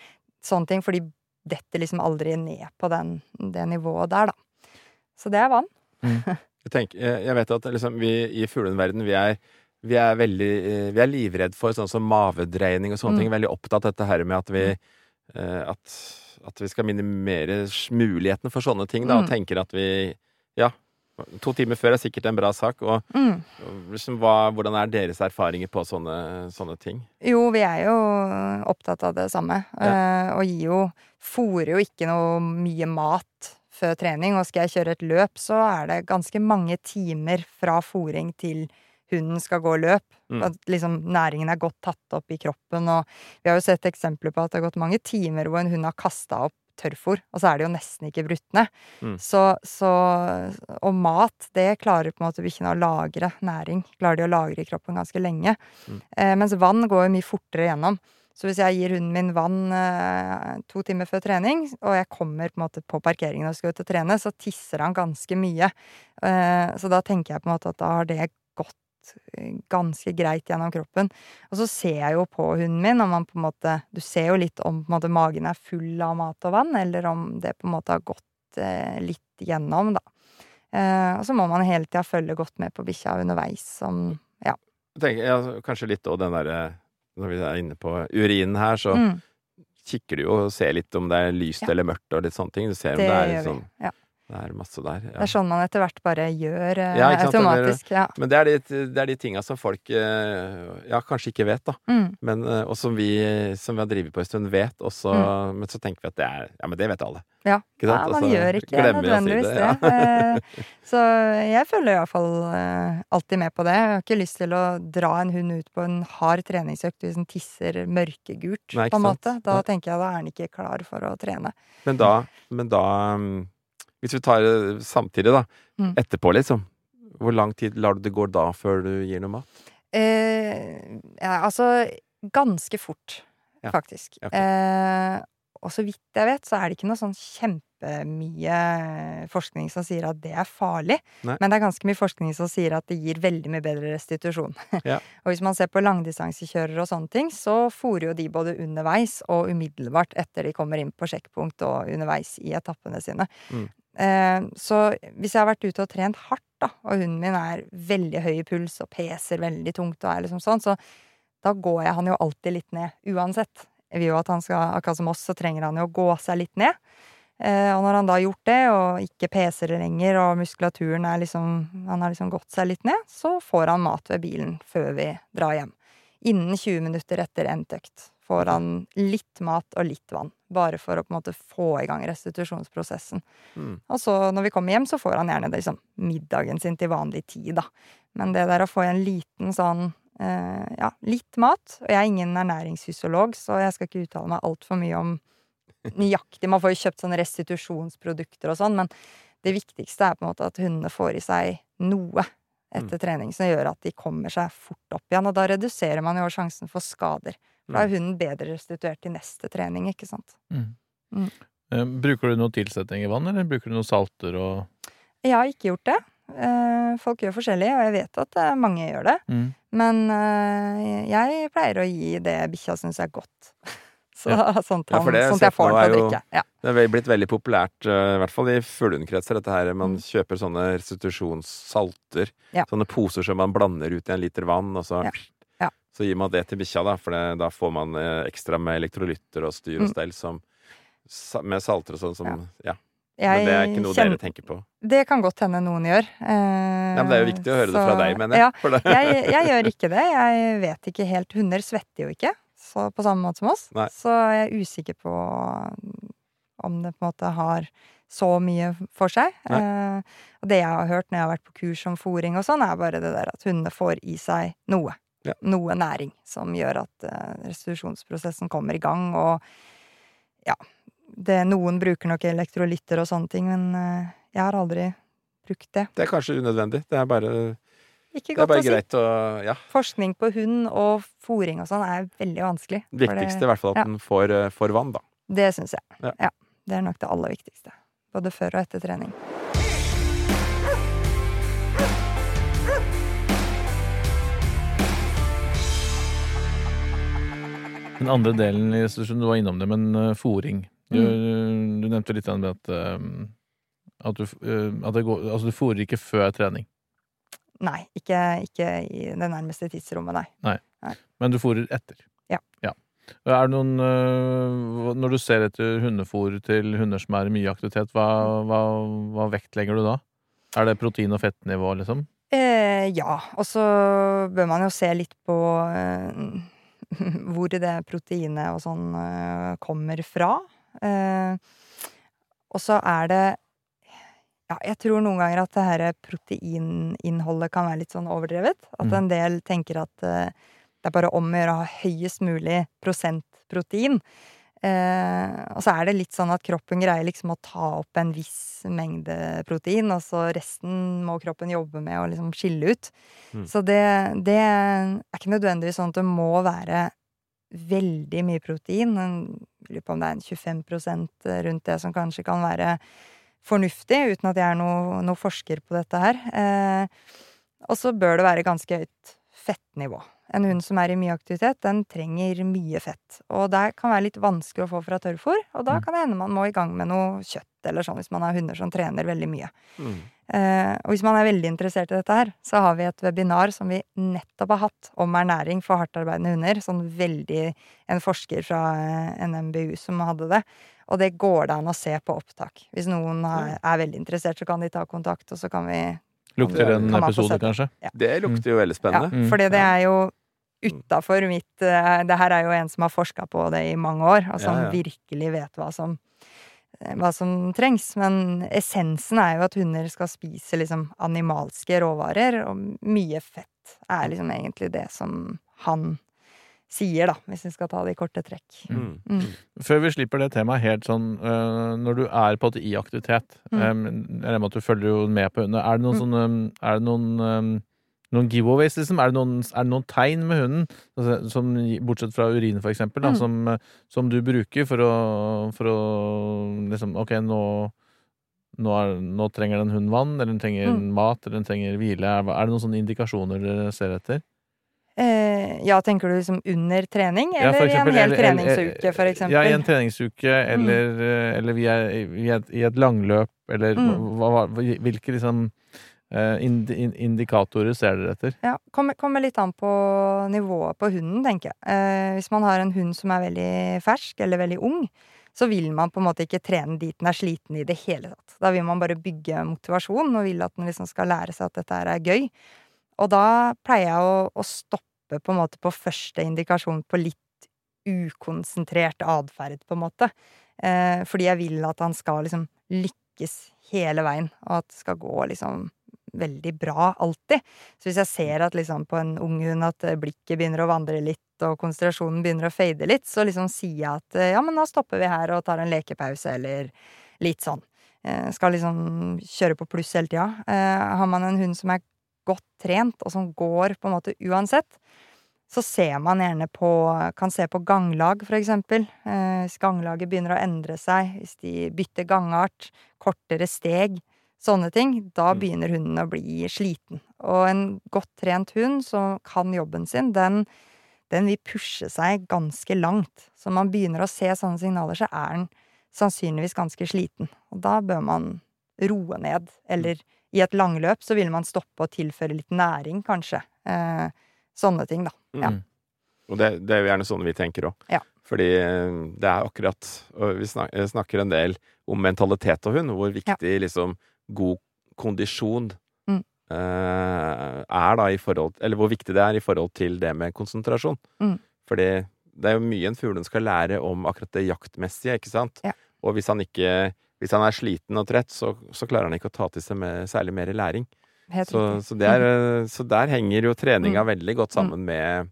sånne ting. For de detter liksom aldri ned på den, det nivået der, da. Så det er vann. Jeg, tenker, jeg vet at liksom, vi i fuglehundverden, vi er vi er veldig eh, Vi er livredd for sånn som mavedreining og sånne Mm. ting. Veldig opptatt av dette her med at vi eh, at, at vi skal minimere mulighetene for sånne ting, da. Og Mm. tenker at vi Ja. To timer før er sikkert en bra sak. Og, Mm. liksom, hva, hvordan er deres erfaringer på sånne, sånne ting? Jo, vi er jo opptatt av det samme. eh, og gir jo Fòrer jo ikke noe mye mat før trening. Og skal jeg kjøre et løp, så er det ganske mange timer fra fòring til hunden skal gå løp. Mm. At liksom næringen er godt tatt opp i kroppen. Og vi har jo sett eksempler på at det har gått mange timer hvor en hund har kasta opp tørrfôr, og så er det jo nesten ikke brutt ned. Mm. Så, så Og mat, det klarer på en måte bikkjene å lagre næring. Klarer de å lagre i kroppen ganske lenge. Mm. Eh, mens vann går jo mye fortere gjennom. Så hvis jeg gir hunden min vann eh, to timer før trening, og jeg kommer på en måte på parkeringen og skal ut og trene, så tisser han ganske mye. Eh, så da tenker jeg på en måte at da har det gått eh, ganske greit gjennom kroppen. Og så ser jeg jo på hunden min om han på en måte Du ser jo litt om måte magen er full av mat og vann, eller om det på en måte har gått eh, litt gjennom, da. Eh, og så må man hele tida følge godt med på bikkja underveis som Ja. Tenker, ja, kanskje litt òg den derre Når vi er inne på urinen her, så Mm, kikker du jo og ser litt om det er lyst Ja. eller mørkt og litt sånne ting. Du ser om det er vi. liksom Ja. Det er masse der. Det er sånn man etter hvert bare gjør eh, Ja, det automatisk. Ja. Men det er de, det er de tinga som folk eh, ja, kanskje ikke vet, da. Mm. Men, eh, og som vi, som vi har drevet på en stund, vet. også. Mm. Men så tenker vi at det er Ja, men det vet alle. Ja. Ikke sant? Man altså, gjør ikke å si nødvendigvis det. ja. <laughs> Eh, Så jeg følger iallfall uh, alltid med på det. Jeg har ikke lyst til å dra en hund ut på en hard treningsøkt hvis den tisser mørkegult, Nei, på en måte. Da tenker jeg da er den ikke klar for å trene. Men da, men da mm, Hvis vi tar det samtidig, da. Mm. Etterpå, liksom. Hvor lang tid lar du det gå da før du gir noe mat? Eh, ja, altså ganske fort, Ja. faktisk. Okay. Eh, og så vidt jeg vet, så er det ikke noe sånn kjempemye forskning som sier at det er farlig. Nei. Men det er ganske mye forskning som sier at det gir veldig mye bedre restitusjon. <laughs> Ja. og hvis man ser på langdistansekjørere og sånne ting, så fòrer jo de både underveis og umiddelbart etter de kommer inn på sjekkpunkt og underveis i etappene sine. Mm. Eh, så hvis jeg har vært ute og trent hardt, da, og hunden min er veldig høy i puls og peser veldig tungt og er liksom sånn, så da går jeg han jo alltid litt ned, uansett. Jeg vil jo at han skal, akkurat som oss, så trenger han jo å gå seg litt ned. Eh, og når han da har gjort det, og ikke peser lenger, og muskulaturen er liksom Han har liksom gått seg litt ned, så får han mat ved bilen før vi drar hjem. Innen 20 minutter etter endt økt får han litt mat og litt vann. Bare for å på en måte få i gang restitusjonsprosessen. Mm. Og så når vi kommer hjem, så får han gjerne liksom, middagen sin til vanlig tid, da. Men det der å få en liten sånn eh, ja, litt mat Og jeg er ingen ernæringsfysiolog, så jeg skal ikke uttale meg altfor mye om nøyaktig Man får jo kjøpt sånne restitusjonsprodukter og sånn, men det viktigste er på en måte at hundene får i seg noe etter trening som gjør at de kommer seg fort opp igjen. Og da reduserer man jo sjansen for skader. For da er hunden bedre restituert til neste trening, ikke sant. Mm. Eh, Bruker du noe tilsetning i vann, eller bruker du noe salter og Jeg har ikke gjort det. Eh, Folk gjør forskjellig, og jeg vet at mange gjør det. mm. Men eh, jeg pleier å gi det bikkja syns er godt. <laughs> Så, <laughs> sånt, Ja, sånt, han, det jeg sånt jeg får den til å drikke. Ja. Det er blitt veldig populært, i hvert fall i fuglehundkretser, dette her. Man Mm. kjøper sånne restitusjonssalter. Ja. Sånne poser som man blander ut i en liter vann, og så, Ja. Så gir man det til bikkja, da. For det, da får man eh, ekstra med elektrolytter og styr og Mm. stell som med salter og sånn som Ja. ja. Men det er ikke noe kjenner- dere tenker på. Det kan godt hende noen gjør. Eh, Ja, men det er jo viktig å høre det fra deg, mener jeg. Ja, jeg, jeg gjør ikke det. Jeg vet ikke helt. Hunder svetter jo ikke så på samme måte som oss. Nei. Så jeg er usikker på om det på en måte har så mye for seg. Eh, og det jeg har hørt når jeg har vært på kurs om fòring og sånn, er bare det der at hundene får i seg noe. Ja. Noe næring som gjør at eh, restitusjonsprosessen kommer i gang, og ja det, Noen bruker nok elektrolytter og sånne ting, men eh, jeg har aldri brukt det. Det er kanskje unødvendig. Det er bare, Ikke det godt bare å si. å Ja. Forskning på hund og fòring og sånn er veldig vanskelig. Det viktigste i hvert fall at ja. den får, eh, får vann, da. Det syns jeg. Ja. Ja. Det er nok det aller viktigste. Både før og etter trening. Den andre delen i restitusjonen, du var innom det, men uh, fôring. Du, Mm. du nevnte litt om det at, uh, at, du, uh, at det går, altså du fôrer ikke før trening, Nei, ikke, ikke i det nærmeste tidsrommet, nei. Nei, men du fôrer etter. Ja. Er det noen Når du ser etter hundefôr til hunder som er i mye aktivitet, hva, hva, hva vektlegger du da? Er det protein- og fettnivå, liksom? Eh, ja, og så bør man jo se litt på eh, <laughs> hvor det proteinet og sånn eh, kommer fra. Eh, og så er det Ja, jeg tror noen ganger at det her proteininnholdet kan være litt sånn overdrevet. At Mm. en del tenker at eh, det er bare om å gjøre å ha høyest mulig prosent protein. Eh, og så er det litt sånn at kroppen greier liksom å ta opp en viss mengde protein, og så resten må kroppen jobbe med å liksom skille ut. Mm. Så det, det er ikke nødvendigvis sånn at det må være veldig mye protein. Jeg lurer på om det er en 25% rundt det som kanskje kan være fornuftig, uten at jeg er noe, noe forsker på dette her. Eh, og så bør det være ganske høyt fettnivå. En hund som er i mye aktivitet, den trenger mye fett. Og det kan være litt vanskelig å få fra tørrfôr, og da Mm. kan det hende man må i gang med noe kjøtt eller sånn hvis man har hunder som trener veldig mye. Mm. Eh, og hvis man er veldig interessert i dette her, så har vi et webinar som vi nettopp har hatt om ernæring for hardtarbeidende hunder. Sånn veldig En forsker fra eh, NMBU som hadde det. Og det går det an å se på opptak. Hvis noen er, er veldig interessert, så kan de ta kontakt, og så kan vi Lukter en episode, kanskje? Ja. Det lukter jo veldig spennende. Ja, fordi det er jo utafor mitt eh, Det her er jo en som har forska på det i mange år, og som Ja, ja. virkelig vet hva som eh, hva som trengs. Men essensen er jo at hunder skal spise liksom animalske råvarer, og mye fett er liksom egentlig det som han sier, da, hvis vi skal ta det i korte trekk. Mm. Mm. Før vi slipper det temaet helt sånn øh, Når du er på et i aktivitet Mm. Jeg regner med at du følger jo med på hundene. Er det noen Mm. sånne Er det noen noen giveaways, liksom? Er det noen, er det noen tegn med hunden, altså, som, bortsett fra urin, for eksempel, da, Mm. som, eh, som du bruker for å, for å liksom Ok, nå, nå, er, nå trenger den hunden vann, eller den trenger Mm. mat, eller den trenger hvile. Er, er det noen sånne indikasjoner dere ser etter? Eh, ja, tenker du liksom under trening, Ja, eller i en hel eller- eller- treningsuke, for eksempel? Ja, i en treningsuke, eller, mm. eller vi er i, i, et, i et langløp, eller Mm. hva, hva, hvilke liksom eh, indikatorer ser dere etter? Ja, kommer, kommer litt an på nivået på hunden, tenker jeg. Eh, hvis man har en hund som er veldig fersk eller veldig ung, så vil man på en måte ikke trene dit den er sliten i det hele tatt. Da vil man bare bygge motivasjon og vil at den liksom skal lære seg at dette er gøy. Og da pleier jeg å, å stoppe på en måte på første indikasjon på litt ukonsentrert atferd, på en måte. Eh, fordi jeg vil at han skal liksom lykkes hele veien, og at det skal gå liksom veldig bra alltid. Så hvis jeg ser at liksom på en ung hund at eh, blikket begynner å vandre litt, og konsentrasjonen begynner å fade litt, så liksom sier jeg at eh, ja, men nå stopper vi her og tar en lekepause, eller litt sånn. Jeg skal liksom kjøre på pluss hele tida. Eh, har man en hund som er godt trent, og som går på en måte uansett, så ser man gjerne på Kan se på ganglag, for eksempel. Eh, hvis ganglaget begynner å endre seg, hvis de bytter gangart, kortere steg, sånne ting, da Mm. begynner hunden å bli sliten. Og en godt trent hund som kan jobben sin, den, den vil pushe seg ganske langt. Så når man begynner å se sånne signaler, så er den sannsynligvis ganske sliten. Og da bør man roe ned. Eller i et langløp så vil man stoppe og tilføre litt næring, kanskje. Eh, sånne ting, da. Ja. Mm. Og det, det er jo gjerne sånn vi tenker òg. Ja. Fordi eh, det er akkurat vi eh, snakker en del om mentalitet og hund, hvor viktig liksom god kondisjon Mm. eh, er da i forhold Eller hvor viktig det er i forhold til det med konsentrasjon. Mm. Fordi det er jo mye en fuglehund skal lære om akkurat det jaktmessige, ikke sant? Ja. Og hvis han ikke Hvis han er sliten og trett, så, så klarer han ikke å ta til seg med, særlig mer læring. Så, så, det er, eh, så der henger jo treninga Mm. veldig godt sammen med,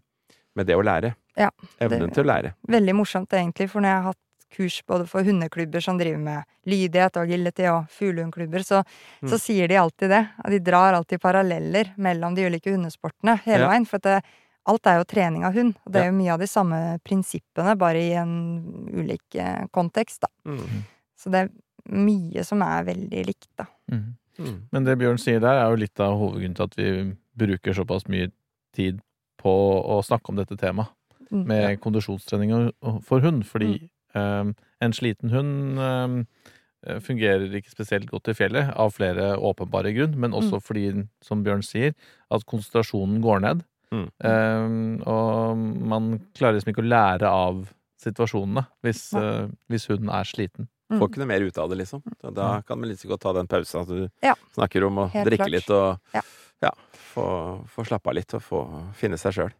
med det å lære. Ja, Evnen det- til å lære. Veldig morsomt, egentlig, for når jeg har hatt kurs både for hundeklubber som driver med lydighet og agility, og fuglehundklubber, så, Mm. så sier de alltid det. De drar alltid paralleller mellom de ulike hundesportene hele Ja. veien. For at det, alt er jo trening av hund. Og det er jo mye av de samme prinsippene, bare i en ulik eh, kontekst, da. Mm. Så det er mye som er veldig likt, da. Mm. Mm. Men det Bjørn sier der, er jo litt av hovedgrunnen til at vi bruker såpass mye tid på å snakke om dette temaet. Mm. med kondisjonstrening for hund, fordi eh, en sliten hund eh, fungerer ikke spesielt godt i fjellet, av flere åpenbare grunn, men også fordi, som Bjørn sier, at konsentrasjonen går ned. Mm. Eh, og man klarer liksom ikke å lære av situasjonene hvis, eh, hvis hunden er sliten. Mm. Får ikke noe mer ut av det, liksom. Så da kan man like så godt ta den pausen at du Ja. snakker om å Helt drikke klart. litt og Ja. Ja, få, få slappe av litt og få finne seg sjøl.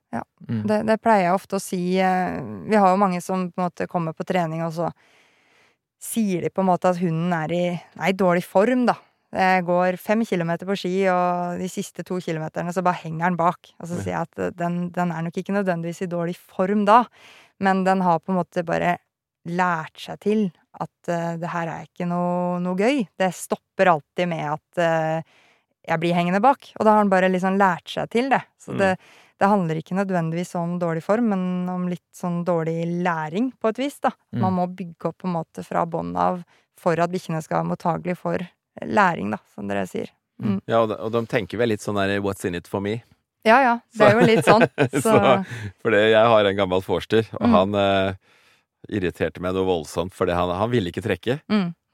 Mm. Det, det pleier jeg ofte å si. eh, Vi har jo mange som på en måte kommer på trening, og så sier de på en måte at hunden er i nei, dårlig form, da. Jeg går fem kilometer på ski, og de siste to kilometerne så bare henger den bak. Og så sier jeg at den, den er nok ikke nødvendigvis i dårlig form da, men den har på en måte bare lært seg til at uh, det her er ikke noe, noe gøy. Det stopper alltid med at eh, jeg blir hengende bak. Og da har han bare liksom lært seg til det. Så Mm. det, det handler ikke nødvendigvis om dårlig form, men om litt sånn dårlig læring, på et vis, da. Mm. Man må bygge opp på en måte fra bånn av for at bikkjene skal være mottagelige for læring, da, som dere sier. Ja, og de, og de tenker vel litt sånn der 'what's in it for me'? Ja ja, det er jo litt sånn. <laughs> Så, Så- Fordi jeg har en gammel forster, og Mm. han eh, irriterte meg noe voldsomt fordi han, han ville ikke trekke.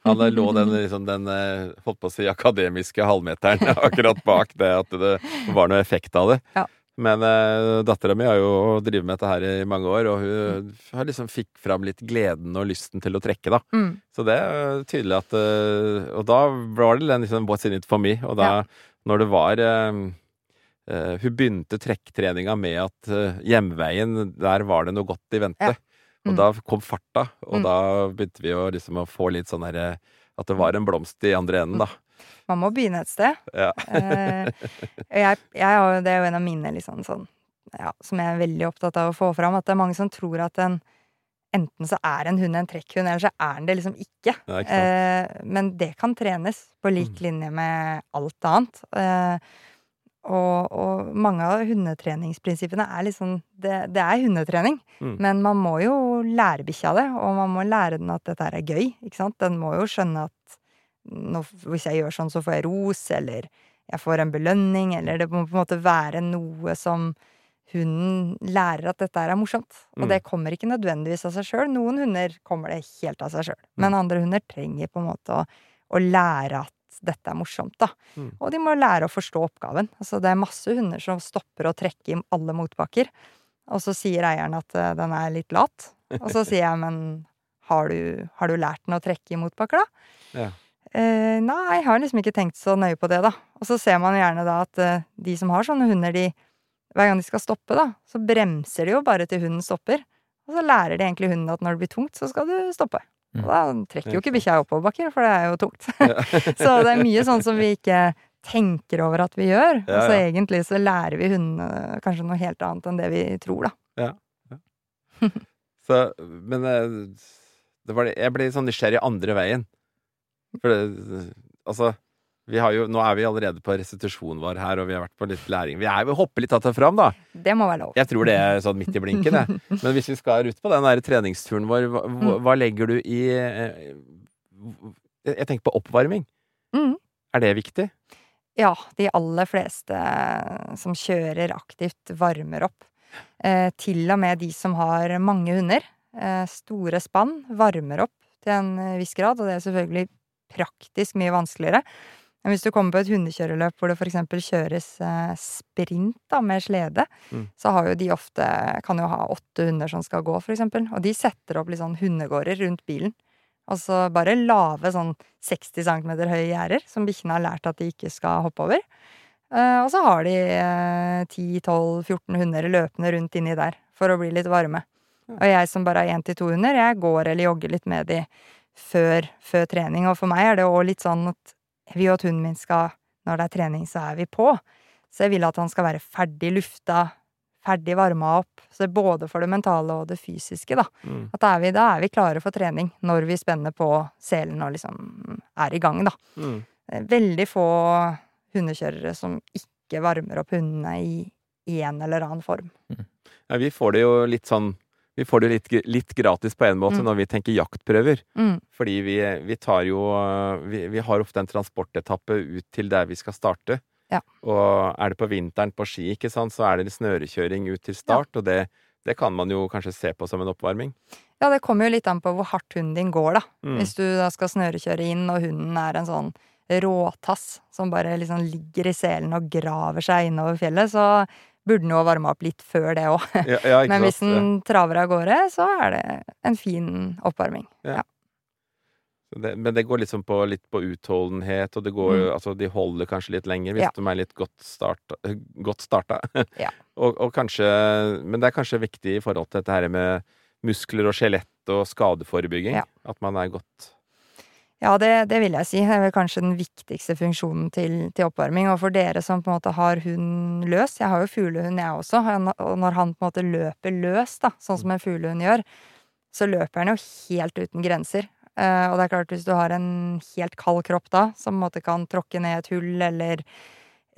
Mm. Han eh, lå den, liksom, den eh, holdt på å si akademiske halvmeteren <laughs> akkurat bak det at det var noe effekt av det. Ja. Men uh, dattera mi har jo drevet med dette her i mange år, og hun har liksom fikk fram litt gleden og lysten til å trekke, da. Mm. Så det er tydelig at eh, Og da var det den liksom what's in it for me. Og da, når det var eh, eh, Hun begynte trekktreninga med at eh, hjemveien, der var det noe godt i vente. Ja. Og Mm. da kom farta, og Mm. da begynte vi å liksom å få litt sånn herre At det var en blomst i andre enden, da. Man må begynne et sted. Ja. Eh, jeg, jeg det er jo en av mine liksom sånn ja, Som jeg er veldig opptatt av å få fram, at det er mange som tror at en Enten så er en hund en trekkhund, eller så er den det liksom ikke. Ja, ikke? Eh, men det kan trenes på lik linje med alt annet. Eh, og, og mange av hundetreningsprinsippene er liksom det, det er hundetrening, Mm. men man må jo lære bikkja det, og man må lære den at dette er gøy. ikke sant? Den må jo skjønne at når, hvis jeg gjør sånn, så får jeg ros, eller jeg får en belønning, eller det må på en måte være noe som hunden lærer at dette er morsomt. Og Mm. det kommer ikke nødvendigvis av seg sjøl. Noen hunder kommer det helt av seg sjøl. Mm. Men andre hunder trenger på en måte å, å lære at dette er morsomt, da. Mm. Og de må lære å forstå oppgaven. Altså, det er masse hunder som stopper å trekke i alle motbakker. Og så sier eieren at eh, den er litt lat. Og så sier jeg, men har du, har du lært den å trekke i motbakker, da? Ja. Eh, nei, jeg har liksom ikke tenkt så nøye på det, da. Og så ser man gjerne da at eh, de som har sånne hunder, de hver gang de skal stoppe, da, så bremser de jo bare til hunden stopper. Og så lærer de egentlig hunden at når det blir tungt, så skal du stoppe. Og da trekker jo ikke bikkja i oppoverbakker, for det er jo tungt. <laughs> så det er mye sånn som vi ikke tenker over at vi gjør. Ja, Og så ja. egentlig så lærer vi hundene kanskje noe helt annet enn det vi tror, da. <laughs> Så, men eh, det var det, jeg ble sånn nysgjerrig andre veien. For det, altså jo, Nå er vi allerede på restitusjonen vår her, og vi har vært på litt læring. Vi er jo hopper litt att og fram, da. Det må være lov. Jeg tror det er sånn midt i blinken, jeg. <laughs> Men hvis vi skal ut på den der treningsturen vår, hva, hva- hva legger du i eh, Jeg tenker på oppvarming. Mm. Er det viktig? Ja, de aller fleste som kjører aktivt, varmer opp. Eh, til og med de som har mange hunder, eh, store spann, varmer opp til en eh, viss grad. Og det er selvfølgelig praktisk mye vanskeligere. Men hvis du kommer på et hundekjøreløp hvor det f.eks. kjøres eh, sprint da, med slede, Mm. så har jo de ofte kan jo ha åtte hunder som skal gå, f.eks. Og de setter opp litt sånn hundegårder rundt bilen. Altså bare lave sånn 60 cm høye gjerder som bikkjene har lært at de ikke skal hoppe over. Eh, og så har de eh, 10-12-14 hunder løpende rundt inni der for å bli litt varme. Og jeg som bare har én til to hunder, jeg går eller jogger litt med de før, før trening. Og for meg er det òg litt sånn at vil jo at hunden min skal Når det er trening, så er vi på. Så jeg vil at han skal være ferdig lufta, ferdig varma opp. Så både for det mentale og det fysiske, da. Mm. At da er, vi, da er vi klare for trening når vi spenner på selen og liksom er i gang, da. Mm. Er veldig få hundekjørere som ikke varmer opp hundene i en eller annen form. Ja, vi får det jo litt sånn Vi får det litt, litt gratis på en måte Mm. når vi tenker jaktprøver. Mm. Fordi vi, vi tar jo vi, vi har ofte en transportetappe ut til der vi skal starte. Ja. Og er det på vinteren på ski, ikke sant, så er det snørekjøring ut til start. Og det, det kan man jo kanskje se på som en oppvarming. Ja, det kommer jo litt an på hvor hardt hunden din går, da. Mm. Hvis du da skal snørekjøre inn, og hunden er en sånn råtass som bare liksom ligger i selen og graver seg innover fjellet, så burde den jo varma opp litt før det òg. Ja, ja, Men hvis den traver av gårde, så er det en fin oppvarming. Ja. Det, men det går liksom på, litt på utholdenhet, og det går Mm. Altså, de holder kanskje litt lenger hvis Ja. de er litt godt starta. Godt starta. <laughs> Ja. og, og kanskje Men det er kanskje viktig i forhold til dette her med muskler og skjelett og skadeforebygging. Ja. At man er godt Ja, det, det vil jeg si. Det er vel kanskje den viktigste funksjonen til, til oppvarming. Og for dere som på en måte har hund løs Jeg har jo fuglehund, jeg også. Og når han på en måte løper løs, da, sånn som en fuglehund gjør, så løper han jo helt uten grenser. Eh, og det er klart, hvis du har en helt kald kropp da, som på en måte kan tråkke ned et hull, eller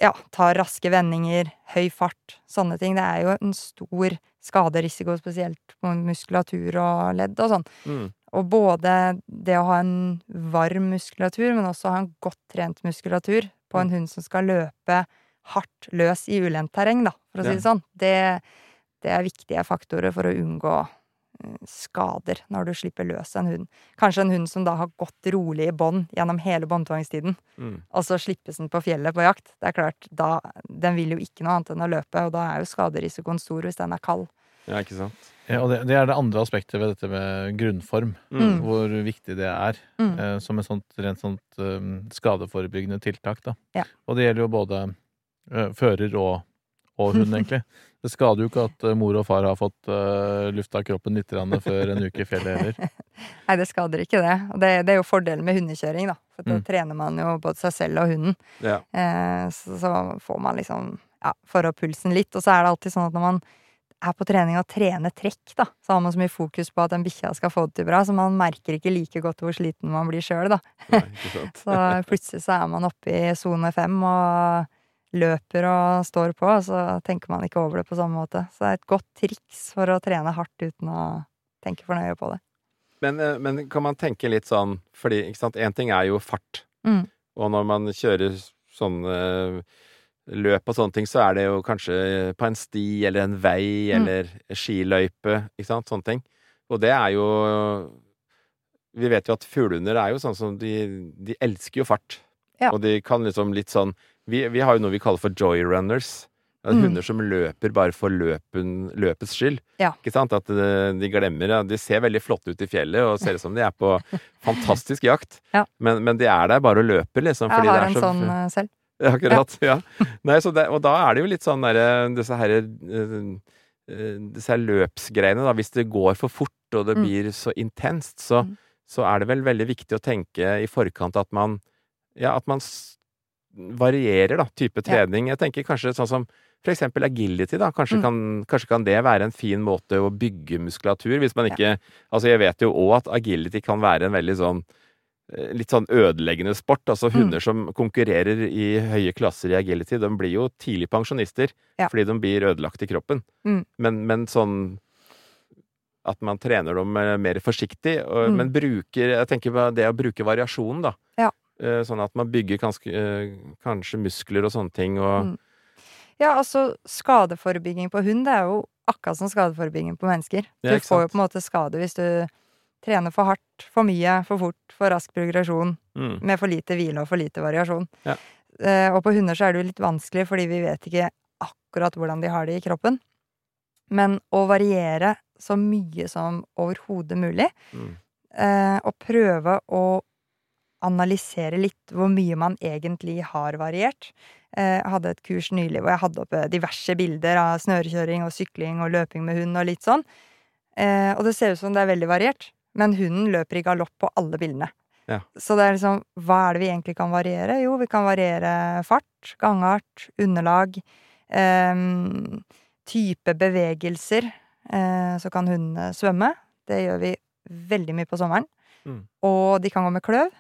ja, ta raske vendinger, høy fart, sånne ting, det er jo en stor skaderisiko, spesielt på muskulatur og ledd og sånn. mm. Og både det å ha en varm muskulatur, men også ha en godt trent muskulatur på en hund som skal løpe hardt løs i ulendt terreng, da, for å si det sånn. Det, det er viktige faktorer for å unngå eh, skader når du slipper løs en hund. Kanskje en hund som da har gått rolig i bånd gjennom hele båndtvangstiden, Mm. og så slippes den på fjellet på jakt. Det er klart, da, Den vil jo ikke noe annet enn å løpe, og da er jo skaderisikoen stor hvis den er kald. Ja, ikke sant. Ja, og det, det er det andre aspektet ved dette med grunnform. Mm. Hvor viktig det er Mm. eh, som et sånt rent sånt eh, skadeforebyggende tiltak. Da. Ja. Og det gjelder jo både eh, fører og, og hund, <laughs> egentlig. Det skader jo ikke at eh, mor og far har fått uh, lufta kroppen litt før en uke i fjellet heller. <laughs> Nei, det skader ikke det. Og det, det er jo fordelen med hundekjøring, da. For da Mm. trener man jo både seg selv og hunden. Ja. Eh, så, så får man liksom ja, får opp pulsen litt. Og så er det alltid sånn at når man er på trening og trener trekk, da, så har man så mye fokus på at den bikkja skal få det til bra, så man merker ikke like godt hvor sliten man blir sjøl, da. Nei. <laughs> Så plutselig så er man oppe i sone fem og løper og står på, og så tenker man ikke over det på samme måte. Så det er et godt triks for å trene hardt uten å tenke for nøye på det. Men, eh, men kan man tenke litt sånn Fordi ikke sant, én ting er jo fart. Mm. Og når man kjører sånne løp og sånne ting, så er det jo kanskje på en sti eller en vei Mm. eller skiløype, ikke sant, sånne ting. Og det er jo Vi vet jo at fuglehunder er jo sånn som de, de elsker jo fart. Ja. Og de kan liksom litt sånn vi, vi har jo noe vi kaller for joyrunners. Er Mm. Hunder som løper bare for løpen, løpets skyld. Ja. Ikke sant? At eh, de glemmer ja, De ser veldig flotte ut i fjellet og ser ut som de er på <laughs> fantastisk jakt. Ja. Men, men de er der bare og løper, liksom. Jeg har en så sånn eh, selv. <laughs> akkurat. Ja. Nei, så det, og da er det jo litt sånn derre Disse herre Disse her løpsgreiene, da. Hvis det går for fort, og det Mm. blir så intenst, så, Mm. så er det vel veldig viktig å tenke i forkant at man Ja, at man varierer, da, type trening. Jeg tenker kanskje sånn som for eksempel agility, da. Kanskje, Mm. kan, kanskje kan det være en fin måte å bygge muskulatur, hvis man ikke Altså, jeg vet jo òg at agility kan være en veldig sånn eh, Litt sånn ødeleggende sport. Altså Mm. hunder som konkurrerer i høye klasser i agility, de blir jo tidlig pensjonister Ja. fordi de blir ødelagt i kroppen. Mm. Men, men sånn at man trener dem eh, mer forsiktig, og, Mm. men bruker Jeg tenker på det å bruke variasjonen, da. Ja. Eh, Sånn at man bygger ganske, eh, kanskje muskler og sånne ting, og Mm. Ja, altså skadeforebygging på hund, det er jo akkurat som skadeforebygging på mennesker. Du ja, får jo på en måte skade hvis du trener for hardt, for mye, for fort, for rask progresjon, mm, med for lite hvile og for lite variasjon. Ja. Eh, og på hunder så er det jo litt vanskelig, fordi vi vet ikke akkurat hvordan de har det i kroppen. Men å variere så mye som overhodet mulig, mm, eh, og prøve å analysere litt hvor mye man egentlig har variert. Eh, Jeg hadde et kurs nylig hvor jeg hadde oppe diverse bilder av snørekjøring og sykling og løping med hund og litt sånn. Og det ser ut som det er veldig variert, men hunden løper i galopp på alle bildene. Ja. Så det er liksom, hva er det vi egentlig kan variere? Jo, vi kan variere fart, gangart, underlag, eh, type bevegelser. Eh, så kan hundene svømme. Det gjør vi veldig mye på sommeren. Mm. Og de kan gå med kløv.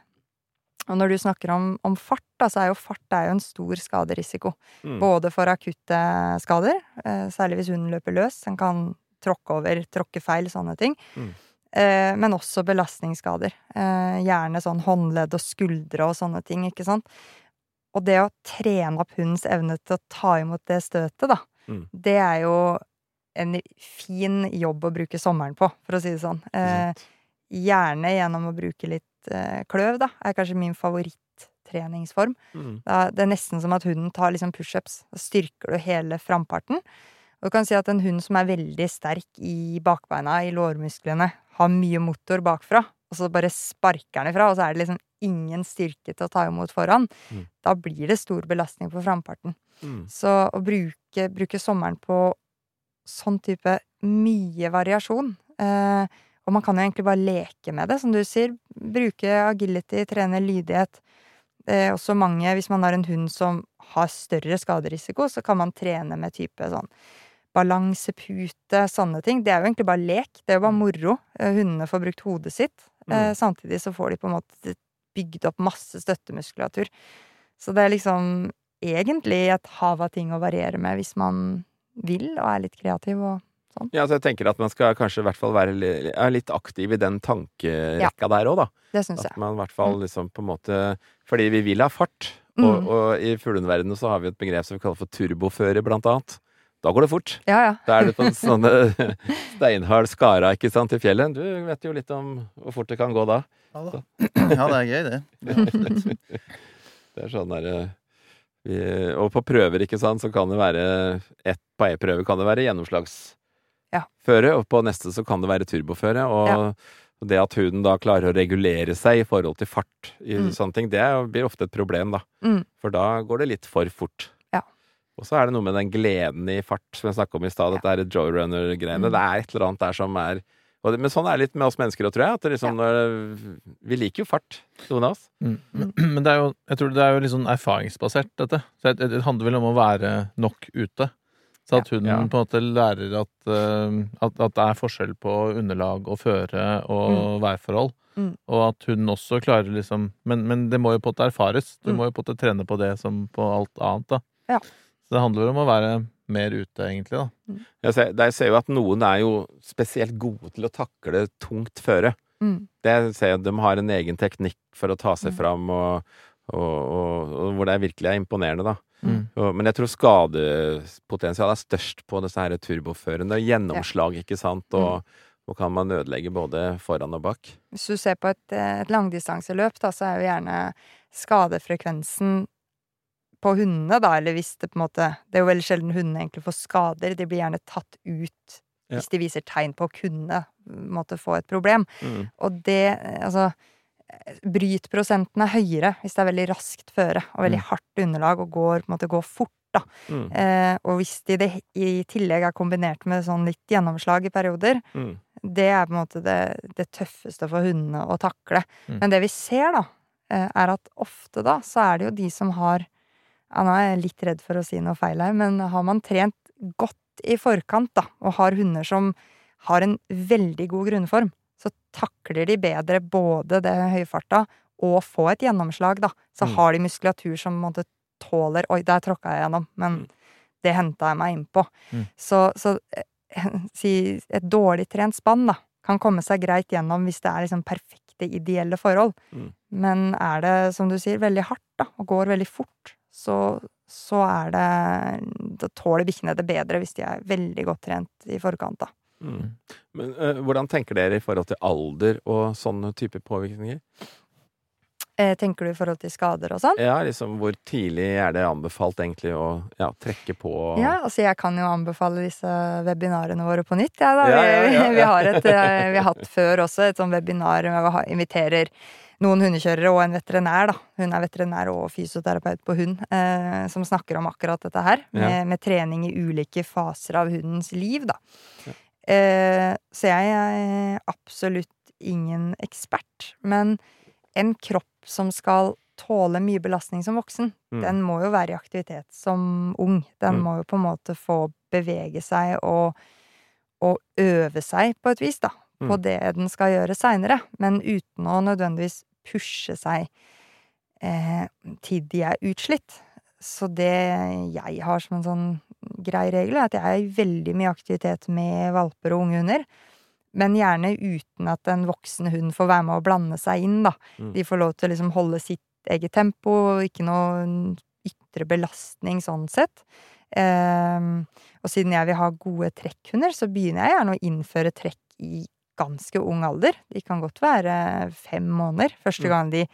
Og når du snakker om, om fart, da, så er jo fart er jo en stor skaderisiko. mm. Både for akutte skader, eh, særlig hvis hunden løper løs. Den kan tråkke over, tråkke feil, sånne ting. Mm. Eh, men også belastningsskader. Eh, gjerne sånn håndledd og skuldre og sånne ting, ikke sant. Og det å trene opp hundens evne til å ta imot det støtet, da, Mm. det er jo en fin jobb å bruke sommeren på, for å si det sånn. Eh, gjerne gjennom å bruke litt kløv, da, er kanskje min favorittreningsform. Mm. Det er nesten som at hunden tar liksom pushups. Da styrker du hele framparten. Og du kan si at en hund som er veldig sterk i bakbeina, i lårmusklene, har mye motor bakfra, og så bare sparker den ifra, og så er det liksom ingen styrke til å ta imot foran, Mm. da blir det stor belastning på framparten. Mm. Så å bruke, bruke sommeren på sånn type mye variasjon eh, Og man kan jo egentlig bare leke med det, som du sier. Bruke agility, trene lydighet. Det er også mange, hvis man har en hund som har større skaderisiko, så kan man trene med type sånn balansepute, sånne ting. Det er jo egentlig bare lek. Det er jo bare moro. Eh, Hundene får brukt hodet sitt. Eh, Mm. samtidig så får de på en måte bygd opp masse støttemuskulatur. Så det er liksom egentlig et hav av ting å variere med hvis man vil og er litt kreativ og sånn. Ja, så jeg tenker at man skal kanskje i hvert fall være litt aktiv i den tankerekka der òg, da. Det syns jeg. At man i hvert fall Mm. liksom på en måte Fordi vi vil ha fart, Og, Mm. og i fuglehundverdenen så har vi et begrep som vi kaller for turboføre, blant annet. Da går det fort. Ja, ja. Da er du på en sånn <laughs> steinhard skara ikke sant, i fjellet. Du vet jo litt om hvor fort det kan gå da. Ja, da. ja, det er gøy, det. <laughs> det. er. Det er sånn derre Og på prøver, ikke sant, så kan det være et, På ei prøve kan det være gjennomslagsføre, Ja. og på neste så kan det være turboføre. Og Ja. det at huden da klarer å regulere seg i forhold til fart i Mm. sånne ting, det blir ofte et problem, da. Mm. For da går det litt for fort. Ja. Og så er det noe med den gleden i fart som jeg snakka om i stad, dette her joyrunner-greiene. Mm. Det er et eller annet der som er og det, Men sånn er det litt med oss mennesker òg, tror jeg. At det liksom, når, vi liker jo fart, noen av oss. Mm. <clears throat> Men det er jo, jeg tror det er jo litt sånn erfaringsbasert, dette. Så det, det handler vel om å være nok ute. Så at hunden Ja. på en måte lærer at, eh, at, at det er forskjell på underlag og føre og værforhold. Mm. Og at hun også klarer liksom men, men det må jo på en måte erfares. Du Mm. må jo på en måte trene på det som på alt annet, da. Ja. Så det handler vel om å være mer ute, egentlig, da. Jeg ser, jeg ser jo at noen er jo spesielt gode til å takle tungt føre. Mm. Det ser jeg, De har en egen teknikk for å ta seg Mm. fram, og, og, og, og hvor det virkelig er imponerende, da. Mm. Og, men jeg tror skadepotensialet er størst på disse her turboførene. Gjennomslag, ikke sant, og hvor kan man ødelegge både foran og bak. Hvis du ser på et, et langdistanseløp, da, så er jo gjerne skadefrekvensen på hundene, da, eller hvis det på en måte Det er jo veldig sjelden hundene egentlig får skader. De blir gjerne tatt ut Ja. hvis de viser tegn på å kunne måtte få et problem. Mm. Og det Altså Brytprosenten er høyere hvis det er veldig raskt føre og veldig hardt underlag og går, på en måte, går fort, da. Mm. Eh, og hvis de det i tillegg er kombinert med sånn litt gjennomslag i perioder, Mm. det er på en måte det, det tøffeste for hundene å takle. Mm. Men det vi ser, da, eh, er at ofte da, så er det jo de som har ja, Nå er jeg litt redd for å si noe feil her, men har man trent godt i forkant, da, og har hunder som har en veldig god grunnform, så takler de bedre både det høyfarta og få et gjennomslag, da. Så Mm. har de muskulatur som måtte, tåler Oi, der tråkka jeg gjennom, men Mm. det henta jeg meg innpå. Mm. Så, så eh, <laughs> si et dårlig trent spann, da, kan komme seg greit gjennom hvis det er liksom perfekte, ideelle forhold. Mm. Men er det, som du sier, veldig hardt, da, og går veldig fort, så, så er det Da tåler bikkjene det bedre hvis de er veldig godt trent i forkant, da. Mm. Men eh, hvordan tenker dere i forhold til alder og sånne typer påvirkninger? Eh, tenker du i forhold til skader og sånn? Ja, liksom Hvor tidlig er det anbefalt egentlig å ja, trekke på Ja, altså jeg kan jo anbefale disse webinarene våre på nytt, jeg, da. Ja, ja, ja, Vi, <laughs> vi, har et, eh, vi har hatt før også et sånn webinar hvor vi inviterer noen hundekjørere og en veterinær, da. Hun er veterinær og fysioterapeut på hund, eh, som snakker om akkurat dette her. Med, Ja. med trening i ulike faser av hundens liv, da. Eh, så jeg er absolutt ingen ekspert. Men en kropp som skal tåle mye belastning som voksen, Mm. den må jo være i aktivitet som ung. Den Mm. må jo på en måte få bevege seg og, og øve seg på et vis, da. På Mm. det den skal gjøre seinere. Men uten å nødvendigvis pushe seg eh, til de er utslitt. Så det jeg har som en sånn grei regel, er at jeg er i veldig mye aktivitet med valper og unge hunder. Men gjerne uten at en voksen hund får være med å blande seg inn, da. Mm. De får lov til å liksom holde sitt eget tempo, ikke noe ytre belastning sånn sett. Ehm, og siden jeg vil ha gode trekkhunder, så begynner jeg gjerne å innføre trekk i ganske ung alder. De kan godt være fem måneder første Mm. gang de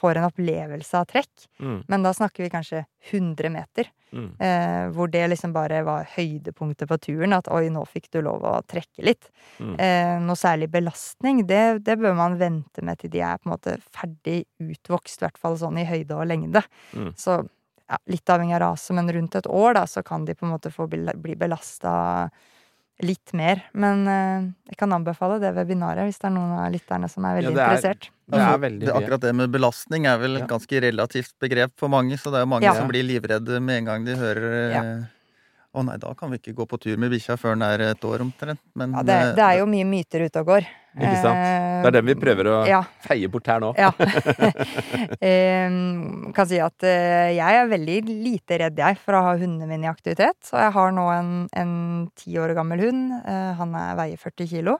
får en opplevelse av trekk. Mm. Men da snakker vi kanskje 100 meter. Mm. Eh, hvor det liksom bare var høydepunktet på turen. At oi, nå fikk du lov å trekke litt. Mm. Eh, noe særlig belastning, det, det bør man vente med til de er på en måte ferdig utvokst. I hvert fall sånn i høyde og lengde. Mm. Så ja, litt avhengig av rase, men rundt et år da, så kan de på en måte få bli, bli belasta litt mer. Men eh, jeg kan anbefale det webinaret hvis det er noen av lytterne som er Ja, veldig det er- interessert. Det er Altså, veldig det, akkurat det med belastning er vel et Ja. ganske relativt begrep for mange, så det er mange Ja. som blir livredde med en gang de hører Ja. eh, Å nei, da kan vi ikke gå på tur med bikkja før den er et år omtrent. Men Ja, det, det er jo mye myter ute og går. Ikke sant? Det er dem vi prøver å Ja. feie bort her nå. Ja. <laughs> <laughs> Kan si at eh, jeg er veldig lite redd, jeg, for å ha hundene mine i aktivitet. Så jeg har nå en, ti år gammel hund. Eh, han er, veier 40 kilo.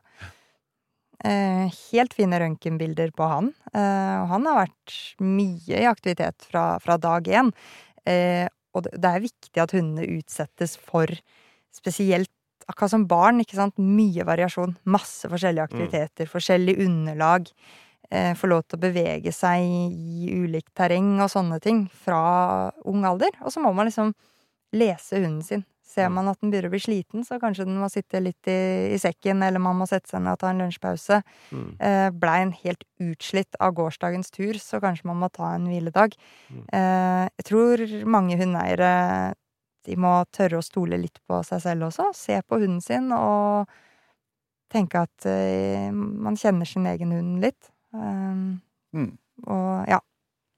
Eh, helt fine røntgenbilder på han. Eh, og han har vært mye i aktivitet fra, fra dag én. Eh, og det, er viktig at hundene utsettes for spesielt akkurat som barn, ikke sant. Mye variasjon. Masse forskjellige aktiviteter, forskjellig underlag. Eh, få lov til å bevege seg i ulikt terreng og sånne ting fra ung alder. Og så må man liksom lese hunden sin. Ser man at den begynner å bli sliten, så kanskje den må sitte litt i, i sekken, eller man må sette seg ned og ta en lunsjpause. Mm. Eh, Blei en helt utslitt av gårsdagens tur, så kanskje man må ta en hviledag. Mm. Eh, jeg tror mange hundeeiere de må tørre å stole litt på seg selv også. Se på hunden sin og tenke at eh, man kjenner sin egen hund litt. Um, Mm. Og ja,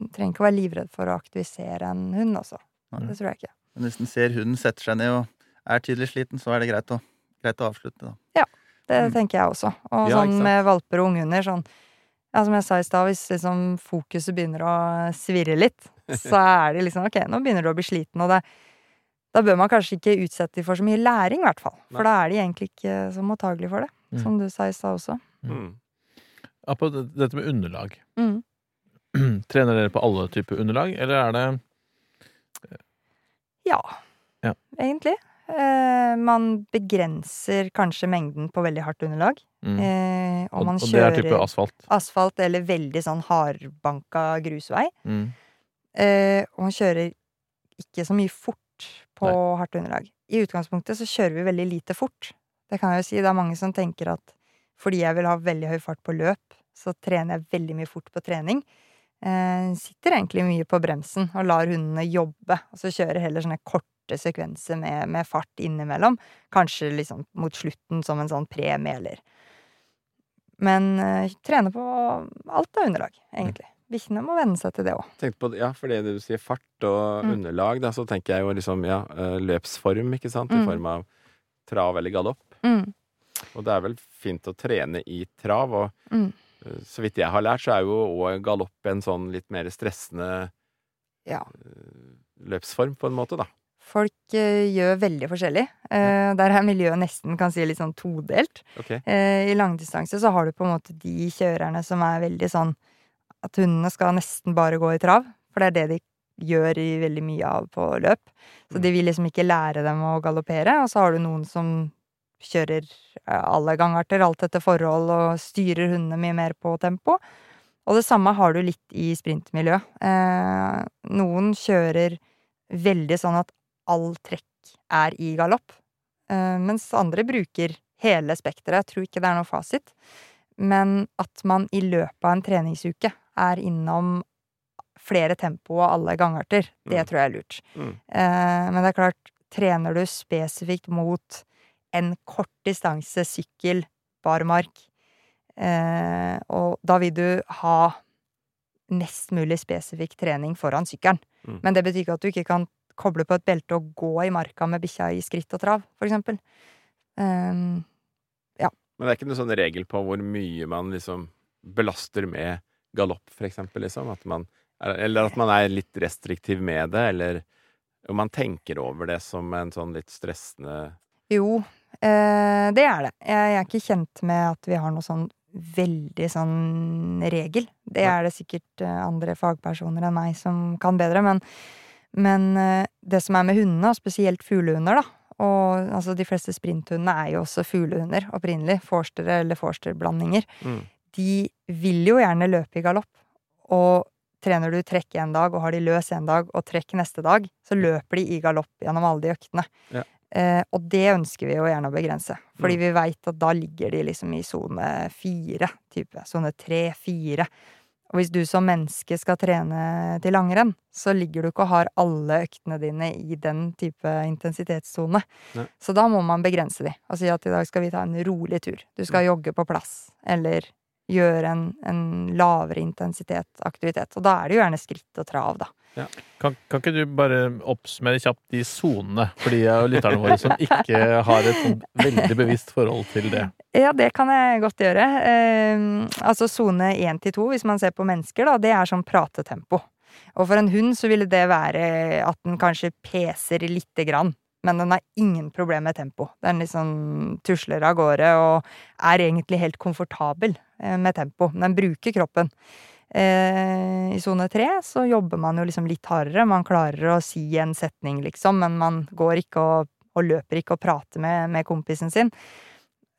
man trenger ikke å være livredd for å aktivisere en hund også. Nei. Det tror jeg ikke. Men hvis en ser hunden setter seg ned og er tydelig sliten, så er det greit å, greit å avslutte, da. Det Mm. tenker jeg også. Og Ja, sånn med valper og unghunder, sånn ja, Som jeg sa i stad, hvis liksom fokuset begynner å svirre litt, <laughs> så er det liksom ok, nå begynner du å bli sliten, og det da bør man kanskje ikke utsette dem for så mye læring, i hvert fall. For Nei. da er de egentlig ikke så mottagelige for det. Mm. Som du sa i stad også. Mm. Ja, på dette med underlag. Mm. <clears throat> Trener dere på alle typer underlag, eller er det Ja, Ja. egentlig. Eh, man begrenser kanskje mengden på veldig hardt underlag. mm. Eh, og og, man og det er kjører type asfalt? asfalt eller veldig sånn hardbanka grusvei. Mm. Eh, og man kjører ikke så mye fort på Nei. hardt underlag. I utgangspunktet så kjører vi veldig lite fort. Det kan jeg jo si. Det er mange som tenker at fordi jeg vil ha veldig høy fart på løp, så trener jeg veldig mye fort på trening. Eh, sitter egentlig mye på bremsen og lar hundene jobbe, og så kjører heller sånne korte sekvenser med, med fart innimellom. Kanskje liksom mot slutten som en sånn premie, eller Men eh, trene på alt av underlag, egentlig. Bikkjene må venne seg til det òg. Ja, for det du sier fart og Mm. underlag, da, så tenker jeg jo liksom, ja, eh, løpsform, ikke sant, i Mm. form av trav eller galopp. Mm. Og det er vel fint å trene i trav, og Mm. Så vidt jeg har lært, så er jo òg galopp en sånn litt mer stressende Ja. eh, løpsform, på en måte, da. Folk eh, gjør veldig forskjellig. Eh, der er miljøet nesten kan si litt sånn todelt. Okay. Eh, I langdistanse så har du på en måte de kjørerne som er veldig sånn at hundene skal nesten bare gå i trav. For det er det de gjør i veldig mye av på løp. Så de vil liksom ikke lære dem å galoppere. Og så har du noen som kjører eh, alle gangarter, alt etter forhold, og styrer hundene mye mer på tempo. Og det samme har du litt i sprintmiljø. Eh, noen kjører veldig sånn at all trekk er i galopp. Eh, mens andre bruker hele spekteret. Jeg tror ikke det er noe fasit. Men at man i løpet av en treningsuke er innom flere tempo og alle gangarter, det Mm. tror jeg er lurt. Mm. Eh, men det er klart, trener du spesifikt mot en kort distanse sykkel, barmark, eh, og da vil du ha mest mulig spesifikk trening foran sykkelen. Mm. Men det betyr ikke at du ikke kan koble på et belte og gå i marka med bikkja i skritt og trav, for eksempel. Um, Men det er ikke noen sånn regel på hvor mye man liksom belaster med galopp, for eksempel, liksom? At man, eller at man er litt restriktiv med det, eller om man tenker over det som en sånn litt stressende jo, eh, det er det. Jeg, jeg er ikke kjent med at vi har noe sånn veldig sånn regel. Det er det sikkert eh, andre fagpersoner enn meg som kan bedre, men, men eh, det som er med hundene, og spesielt fuglehunder, da, og altså de fleste sprinthundene er jo også fuglehunder opprinnelig, forstere eller forsterblandinger, mm. de vil jo gjerne løpe i galopp. Og trener du trekk en dag, og har de løs en dag, og trekk neste dag, så løper de i galopp gjennom alle de øktene. Ja. Eh, og det ønsker vi jo gjerne å begrense, fordi Mm. vi veit at da ligger de liksom i sone fire, type. Sone tre, fire. Og hvis du som menneske skal trene til langrenn, så ligger du ikke og har alle øktene dine i den type intensitetssone. Så da må man begrense de, og si at i dag skal vi ta en rolig tur. Du skal jogge på plass, eller gjøre en, en lavere intensitet aktivitet. Og da er det jo gjerne skritt og trav, da. Kan, kan ikke du bare oppsummere kjapt de sonene for de av lytterne våre som ikke har et veldig bevisst forhold til det? Ja, det kan jeg godt gjøre. Eh, altså sone én til to, hvis man ser på mennesker, da, det er sånn pratetempo. Og for en hund så ville det være at den kanskje peser lite grann men den har ingen problem med tempo. Den liksom tusler av gårde og er egentlig helt komfortabel eh, med tempo. Den bruker kroppen. Eh, I sone tre så jobber man jo liksom litt hardere. Man klarer å si en setning, liksom, men man går ikke og, og løper ikke og prater med, med kompisen sin.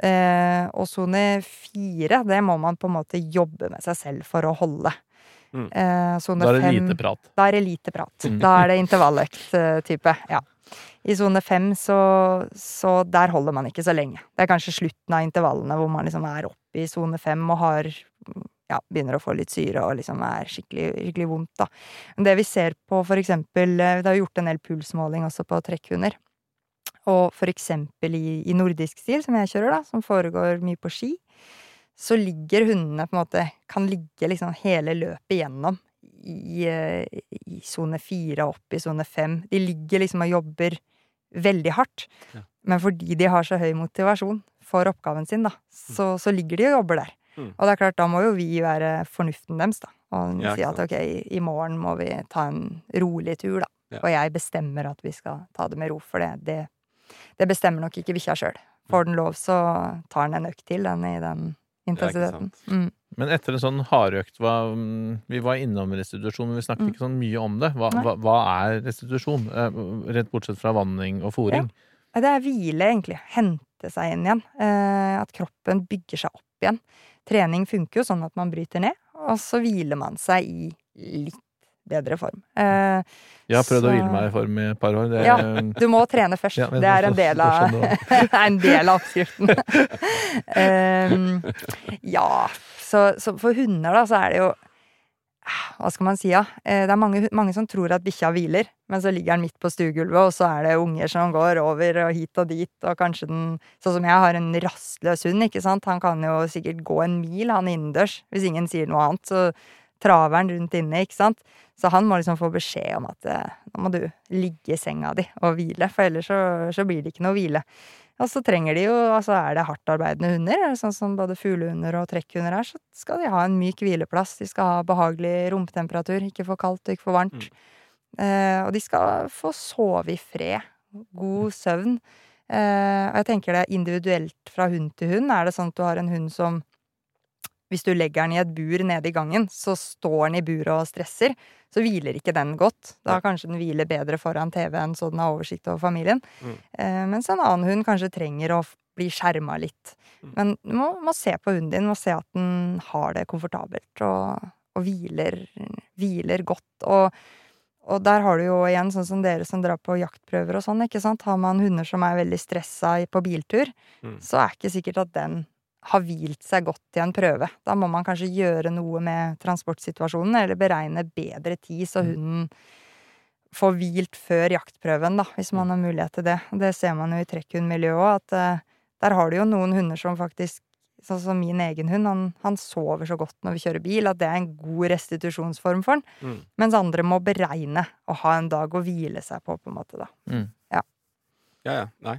Eh, og sone fire, det må man på en måte jobbe med seg selv for å holde. Mm. Eh, Da er det fem- lite prat. da er det lite prat. Mm. Da er det intervalløkt-type. Ja. I sone fem, så, så der holder man ikke så lenge. Det er kanskje slutten av intervallene hvor man liksom er oppe i sone fem og har ja, begynner å få litt syre og liksom er skikkelig, skikkelig vondt, da. Men det vi ser på for eksempel eh, Det har gjort en del pulsmåling også på trekkhunder. Og for eksempel i, i nordisk stil, som jeg kjører, da, som foregår mye på ski, så ligger hundene på en måte Kan ligge liksom hele løpet igjennom i, i sone fire og opp i sone fem. De ligger liksom og jobber veldig hardt. Ja. Men fordi de har så høy motivasjon for oppgaven sin, da, så, så ligger de og jobber der. Mm. Og det er klart, da må jo vi være fornuften deres, da. Og Ja, si at ok, i, morgen må vi ta en rolig tur, da. Ja. Og jeg bestemmer at vi skal ta det med ro, for det, det, det bestemmer nok ikke bikkja sjøl. Får den lov, så tar den en økt til, den i den intensiteten. Mm. Men etter en sånn hardøkt hva, mm, Vi var innom restitusjon, men vi snakket Mm. ikke sånn mye om det. Hva, hva, hva er restitusjon? Eh, Rett bortsett fra vanning og fòring. Ja, Det er hvile, egentlig. Hente seg inn igjen. Eh, at kroppen bygger seg opp igjen. Trening funker jo sånn at man bryter ned, og så hviler man seg i litt bedre form. Eh, Jeg har prøvd å hvile meg i form i et par år. Det, Ja. du må trene først. Ja, <laughs> det er en del av, er en del av oppskriften. <laughs> Ehm, ja, så, så for hunder da, så er det jo Hva skal man si, ja? Eh, Det er mange, mange som tror at bikkja hviler, men så ligger den midt på stuegulvet, og så er det unger som går over og hit og dit, og kanskje den Sånn som jeg har en rastløs hund, ikke sant. Han kan jo sikkert gå en mil, han innendørs. Hvis ingen sier noe annet, så traver han rundt inne, ikke sant. Så han må liksom få beskjed om at eh, nå må du ligge i senga di og hvile, for ellers så, så blir det ikke noe hvile. Og så trenger de jo, altså er det hardtarbeidende hunder, sånn som både fuglehunder og trekkhunder er, så skal de ha en myk hvileplass. De skal ha behagelig romtemperatur, ikke for kaldt og ikke for varmt. Eh, og de skal få sove i fred. God søvn. Eh, og jeg tenker det er individuelt fra hund til hund. Er det sånn at du har en hund som hvis du legger den i et bur nede i gangen, så står den i buret og stresser. Så hviler ikke den godt. Da kanskje den hviler bedre foran TV-en, så den har oversikt over familien. Mm. Eh, mens en annen hund kanskje trenger å bli skjerma litt. Mm. Men du må, må se på hunden din, må se at den har det komfortabelt og, og hviler, hviler godt. Og, og der har du jo igjen, sånn som dere som drar på jaktprøver og sånn, ikke sant. Har man hunder som er veldig stressa på biltur, Mm. så er ikke sikkert at den har hvilt seg godt i en prøve. Da må man kanskje gjøre noe med transportsituasjonen, eller beregne bedre tid, så hunden får hvilt før jaktprøven, da, hvis man har mulighet til det. Det ser man jo i trekkhundmiljøet òg, at uh, der har du jo noen hunder som faktisk Sånn som min egen hund, han, han sover så godt når vi kjører bil, at det er en god restitusjonsform for han. Mm. Mens andre må beregne og ha en dag å hvile seg på, på en måte, da. Mm. Ja, ja. Nei.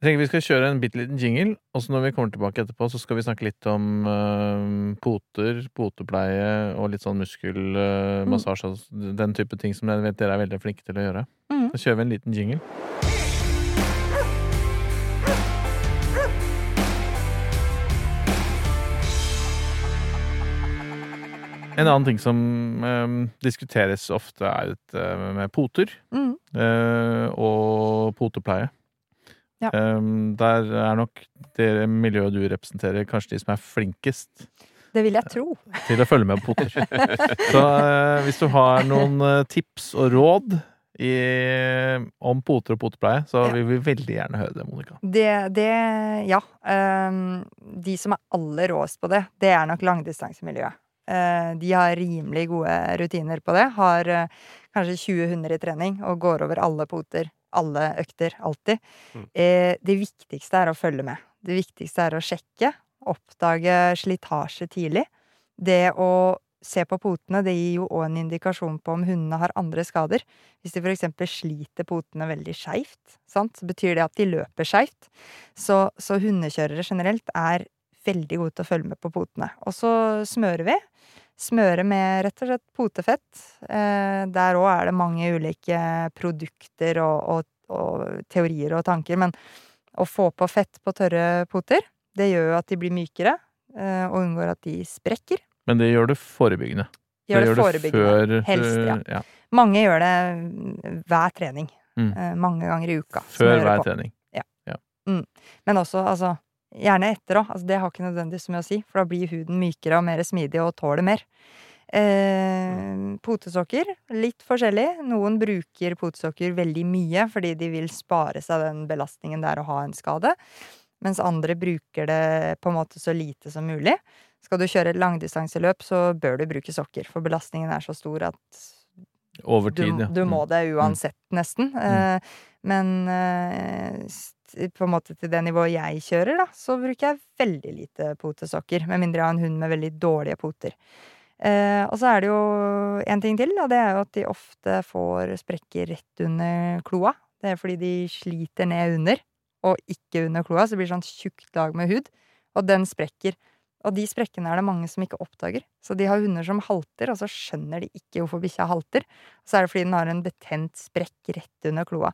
Jeg tenker Vi skal kjøre en bitte liten jingle, og så når vi kommer tilbake etterpå, så skal vi snakke litt om eh, poter, potepleie og litt sånn muskelmassasje. og Den type ting som jeg vet dere er veldig flinke til å gjøre. Mm. Så kjører vi en liten jingle. En annen ting som eh, diskuteres ofte, er dette med poter Mm. eh, og potepleie. Ja. Um, der er nok det miljøet du representerer, kanskje de som er flinkest Det vil jeg tro. til å følge med på poter. <laughs> Så uh, hvis du har noen uh, tips og råd i, om poter og potepleie, så Ja. vil vi veldig gjerne høre det, Monica. Det, det Ja. Um, de som er aller råest på det, det er nok langdistansemiljøet. Uh, de har rimelig gode rutiner på det. Har eh, kanskje 20 hunder i trening og går over alle poter. Alle økter. Alltid. Mm. Eh, det viktigste er å følge med. Det viktigste er å sjekke. Oppdage slitasje tidlig. Det å se på potene, det gir jo òg en indikasjon på om hundene har andre skader. Hvis de for eksempel sliter potene veldig skeivt, så betyr det at de løper skeivt. Så, så hundekjørere generelt er veldig gode til å følge med på potene. Og så smører vi. Smøre med rett og slett potefett. Eh, der òg er det mange ulike produkter og, og, og teorier og tanker, men å få på fett på tørre poter, det gjør jo at de blir mykere, eh, og unngår at de sprekker. Men det gjør det forebyggende. Gjør det, det forebyggende. før Helst, ja. ja. Mange gjør det mm, hver trening. Mm. Eh, mange ganger i uka. Før hver på. trening. Men også, altså, gjerne etter òg. Altså, det har ikke nødvendigvis så mye å si, for da blir huden mykere og mer smidig og tåler mer. Eh, potesokker, litt forskjellig. Noen bruker potesokker veldig mye fordi de vil spare seg den belastningen det er å ha en skade. Mens andre bruker det på en måte så lite som mulig. Skal du kjøre et langdistanseløp, så bør du bruke sokker, for belastningen er så stor at Over du, tid, ja. du må Mm. det uansett, nesten. Eh, men eh, på en måte til det nivået jeg kjører, da, så bruker jeg veldig lite potesokker. Med mindre jeg har en hund med veldig dårlige poter. Eh, og så er det jo en ting til, og det er jo at de ofte får sprekker rett under kloa. Det er fordi de sliter ned under, og ikke under kloa, så det blir sånn tjukt lag med hud. Og den sprekker. Og de sprekkene er det mange som ikke oppdager. Så de har hunder som halter, og så skjønner de ikke hvorfor bikkja halter. Så er det fordi den har en betent sprekk rett under kloa.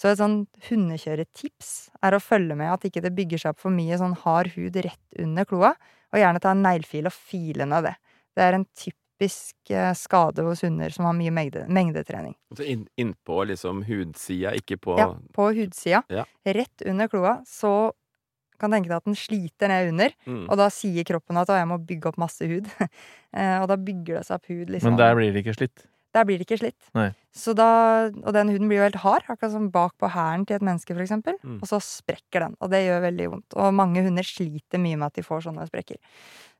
Så et sånn hundekjøretips er å følge med at ikke det bygger seg opp for mye sånn hard hud rett under kloa, og gjerne ta en neglefil og file ned det. Det er en typisk eh, skade hos hunder som har mye mengde, mengdetrening. Så inn, innpå liksom hudsida, ikke på Ja, på hudsida, Ja. rett under kloa, så kan tenke deg at den sliter ned under, mm. og da sier kroppen at 'å, jeg må bygge opp masse hud'. <laughs> Eh, og da bygger det seg opp hud, liksom. Men der blir det ikke slitt. Der blir det ikke slitt. Nei. Så da, og den huden blir jo helt hard, akkurat som bak på hælen til et menneske, for eksempel. Mm. Og så sprekker den, og det gjør veldig vondt. Og mange hunder sliter mye med at de får sånne sprekker.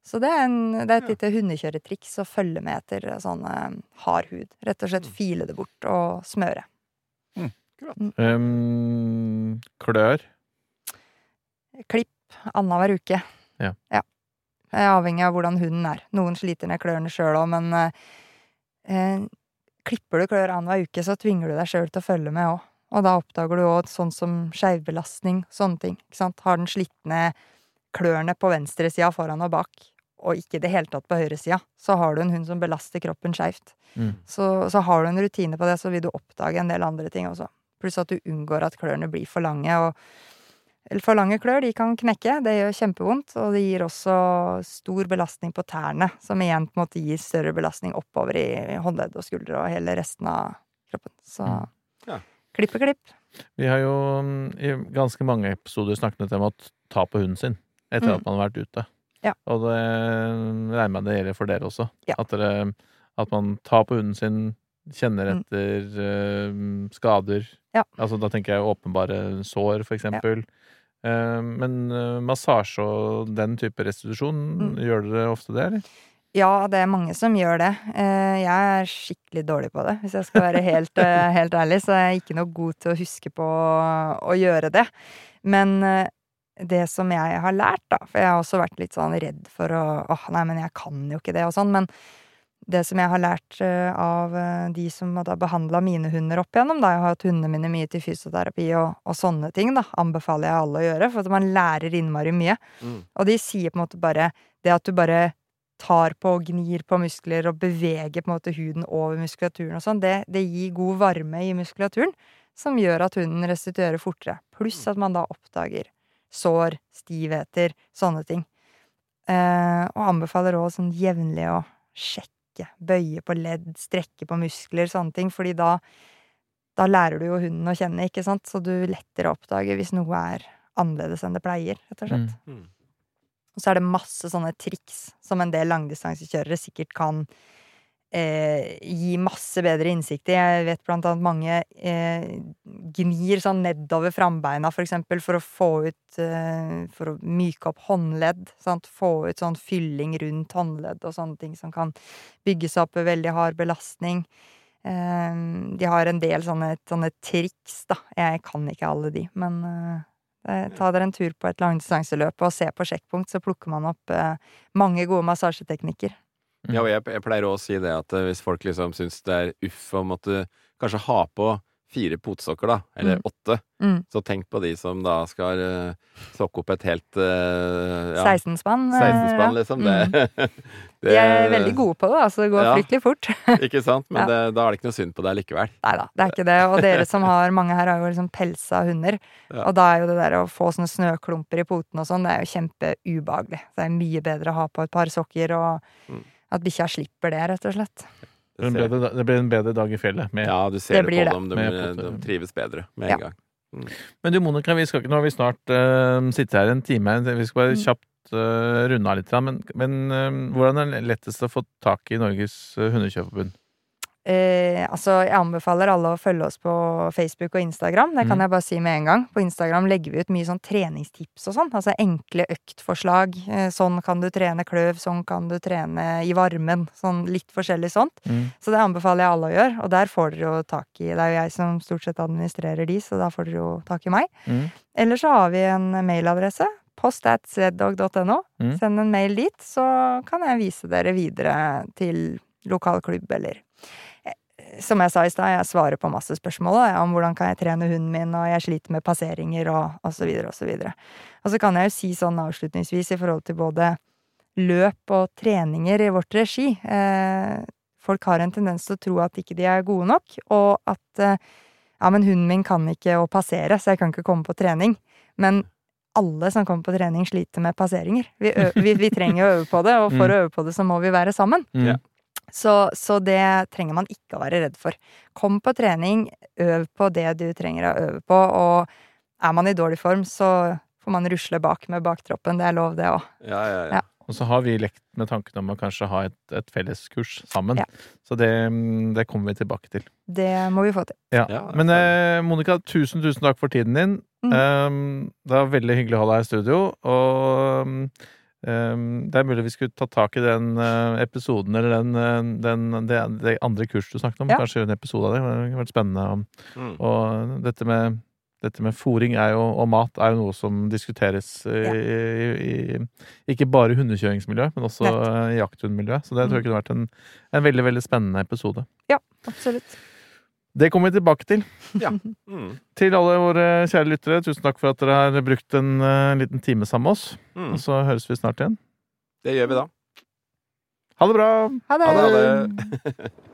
Så det er, en, det er et lite hundekjøretriks å følge med etter sånn eh, hard hud. Rett og Mm. slett file det bort og smøre. Um, klør. Klipp annenhver uke. Ja. Det er avhengig av hvordan hunden er. Noen sliter ned klørne sjøl òg, men eh, eh, klipper du klør annenhver uke, så tvinger du deg sjøl til å følge med òg. Og da oppdager du òg sånn som skeivbelastning, sånne ting. Ikke sant? Har den slitt ned klørne på venstresida foran og bak, og ikke i det hele tatt på høyresida, så har du en hund som belaster kroppen skeivt. Mm. Så, så har du en rutine på det, så vil du oppdage en del andre ting også. Pluss at du unngår at klørne blir for lange. og For lange klør de kan knekke, det gjør kjempevondt. Og det gir også stor belastning på tærne, som igjen på en måte gir større belastning oppover i håndledd og skuldre og hele resten av kroppen. Så Mm. Ja. klipp er klipp. Vi har jo mm, i ganske mange episoder snakket om å ta på hunden sin etter Mm. at man har vært ute. Ja. Og det regner jeg med det gjelder for dere også. Ja. At, dere, at man tar på hunden sin, kjenner Mm. etter eh, skader. Ja. Altså da tenker jeg åpenbare sår, for eksempel. Eh, men eh, massasje og den type restitusjon, Mm. gjør dere ofte det, eller? Ja, det er mange som gjør det. Eh, Jeg er skikkelig dårlig på det, hvis jeg skal være helt, eh, <laughs> helt ærlig. Så jeg er ikke noe god til å huske på å gjøre det. Men eh, det som jeg har lært, da For jeg har også vært litt sånn redd for å åh, nei, men jeg kan jo ikke det, og sånn. Men det som jeg har lært eh, av eh, de som har behandla mine hunder opp igjennom, da jeg har hatt hundene mine mye til fysioterapi og, og sånne ting, da anbefaler jeg alle å gjøre. For at man lærer innmari mye. Mm. Og de sier på en måte bare det at du bare tar på og gnir på muskler og beveger på en måte huden over muskulaturen og sånn, det, det gir god varme i muskulaturen, som gjør at hunden restituerer fortere. Pluss at man da oppdager sår, stivheter, sånne ting. Eh, og anbefaler òg sånn jevnlig å sjekke, bøye på ledd, strekke på muskler, sånne ting, fordi da da lærer du jo hunden å kjenne, ikke sant, så du lettere oppdager hvis noe er annerledes enn det pleier, rett og slett. Mm. Mm. Og så er det masse sånne triks som en del langdistansekjørere sikkert kan eh, gi masse bedre innsikt i. Jeg vet blant annet mange eh, gnir sånn nedover frambeina, for eksempel, for å få ut eh, For å myke opp håndledd. Sant? Få ut sånn fylling rundt håndledd og sånne ting som kan bygges opp ved veldig hard belastning. Eh, de har en del sånne, sånne triks, da. Jeg kan ikke alle de, men eh, Eh, Ta dere en tur på et langdistanseløp og se på sjekkpunkt, så plukker man opp mange gode massasjeteknikker. Ja, og jeg, jeg pleier også å si det at eh, hvis folk liksom syns det er uff å måtte kanskje ha på fire potesokker, da, eller Mm. åtte. Mm. Så tenk på de som da skal uh, sokke opp et helt uh, ja, 16 spann. eh, 16 spann, ja. liksom. Mm. Det, <laughs> det, De er veldig gode på det, altså. Det går Ja. fryktelig fort. <laughs> Ikke sant? Men det, da er det ikke noe synd på deg likevel. Nei da, det er ikke det. Og dere som har mange her, har jo liksom pelsa hunder. Og da er jo det der å få sånne snøklumper i potene og sånn, det er jo kjempeubehagelig. Det er mye bedre å ha på et par sokker, og Mm. At bikkja slipper det, rett og slett. Det blir, en bedre, det blir en bedre dag i fjellet. Med. Ja, du ser Det det, på dem. De, de, trives bedre med Ja. en gang. Men du Monica, vi skal ikke, nå har vi snart uh, sittet her en time. Vi skal bare Mm. kjapt uh, runde av litt. Men, men uh, hvordan er det lettest å få tak i Norges uh, Hundekjøperforbund? Eh, altså, jeg anbefaler alle å følge oss på Facebook og Instagram. Det kan Mm. jeg bare si med en gang. På Instagram legger vi ut mye sånn treningstips og sånn. Altså enkle øktforslag. Eh, sånn kan du trene kløv, sånn kan du trene i varmen. Sånn litt forskjellig sånt. Mm. Så det anbefaler jeg alle å gjøre, og der får dere jo tak i Det er jo jeg som stort sett administrerer de, så da får dere jo tak i meg. Mm. Eller så har vi en mailadresse. Post at zedog.no. Mm. Send en mail dit, så kan jeg vise dere videre til lokal klubb eller Som jeg sa i stad, jeg svarer på masse spørsmål da, om hvordan kan jeg trene hunden min, og jeg sliter med passeringer og, og så videre og så videre. Og så kan jeg jo si sånn avslutningsvis i forhold til både løp og treninger i vårt regi. Eh, folk har en tendens til å tro at ikke de er gode nok, og at eh, ja, men hunden min kan ikke å passere, så jeg kan ikke komme på trening. Men alle som kommer på trening, sliter med passeringer. Vi, vi, vi trenger å øve på det, og for Mm. å øve på det, så må vi være sammen. Mm. Så, så det trenger man ikke å være redd for. Kom på trening, øv på det du trenger å øve på, og er man i dårlig form, så får man rusle bak med baktroppen. Det er lov, det òg. Ja, ja, ja. Ja. Og så har vi lekt med tanken om å kanskje ha et, et felleskurs sammen. Ja. Så det, det kommer vi tilbake til. Det må vi få til. Ja. Ja, Men eh, Monica, tusen, tusen takk for tiden din. Mm. Um, det var veldig hyggelig å ha deg i studio. Og um, det er mulig vi skulle ta tak i den eh, episoden, eller den, eh, den, det, det andre kurset du snakket om. Ja. Kanskje gjøre en episode av det. Det har vært spennende. Og, Mm. og dette med dette med fôring er jo, og mat er jo noe som diskuteres i, i, i ikke bare i hundekjøringsmiljøet, men også Nett. eh, i jakthundmiljøet. Så det tror jeg kunne vært en, en veldig veldig spennende episode. Ja, Absolutt. Det kommer vi tilbake til. <laughs> Mm. Til alle våre kjære lyttere, tusen takk for at dere har brukt en uh, liten time sammen med oss. Mm. Og så høres vi snart igjen. Det gjør vi da. Ha det bra! Ha det! Ha det. Ha det. <laughs>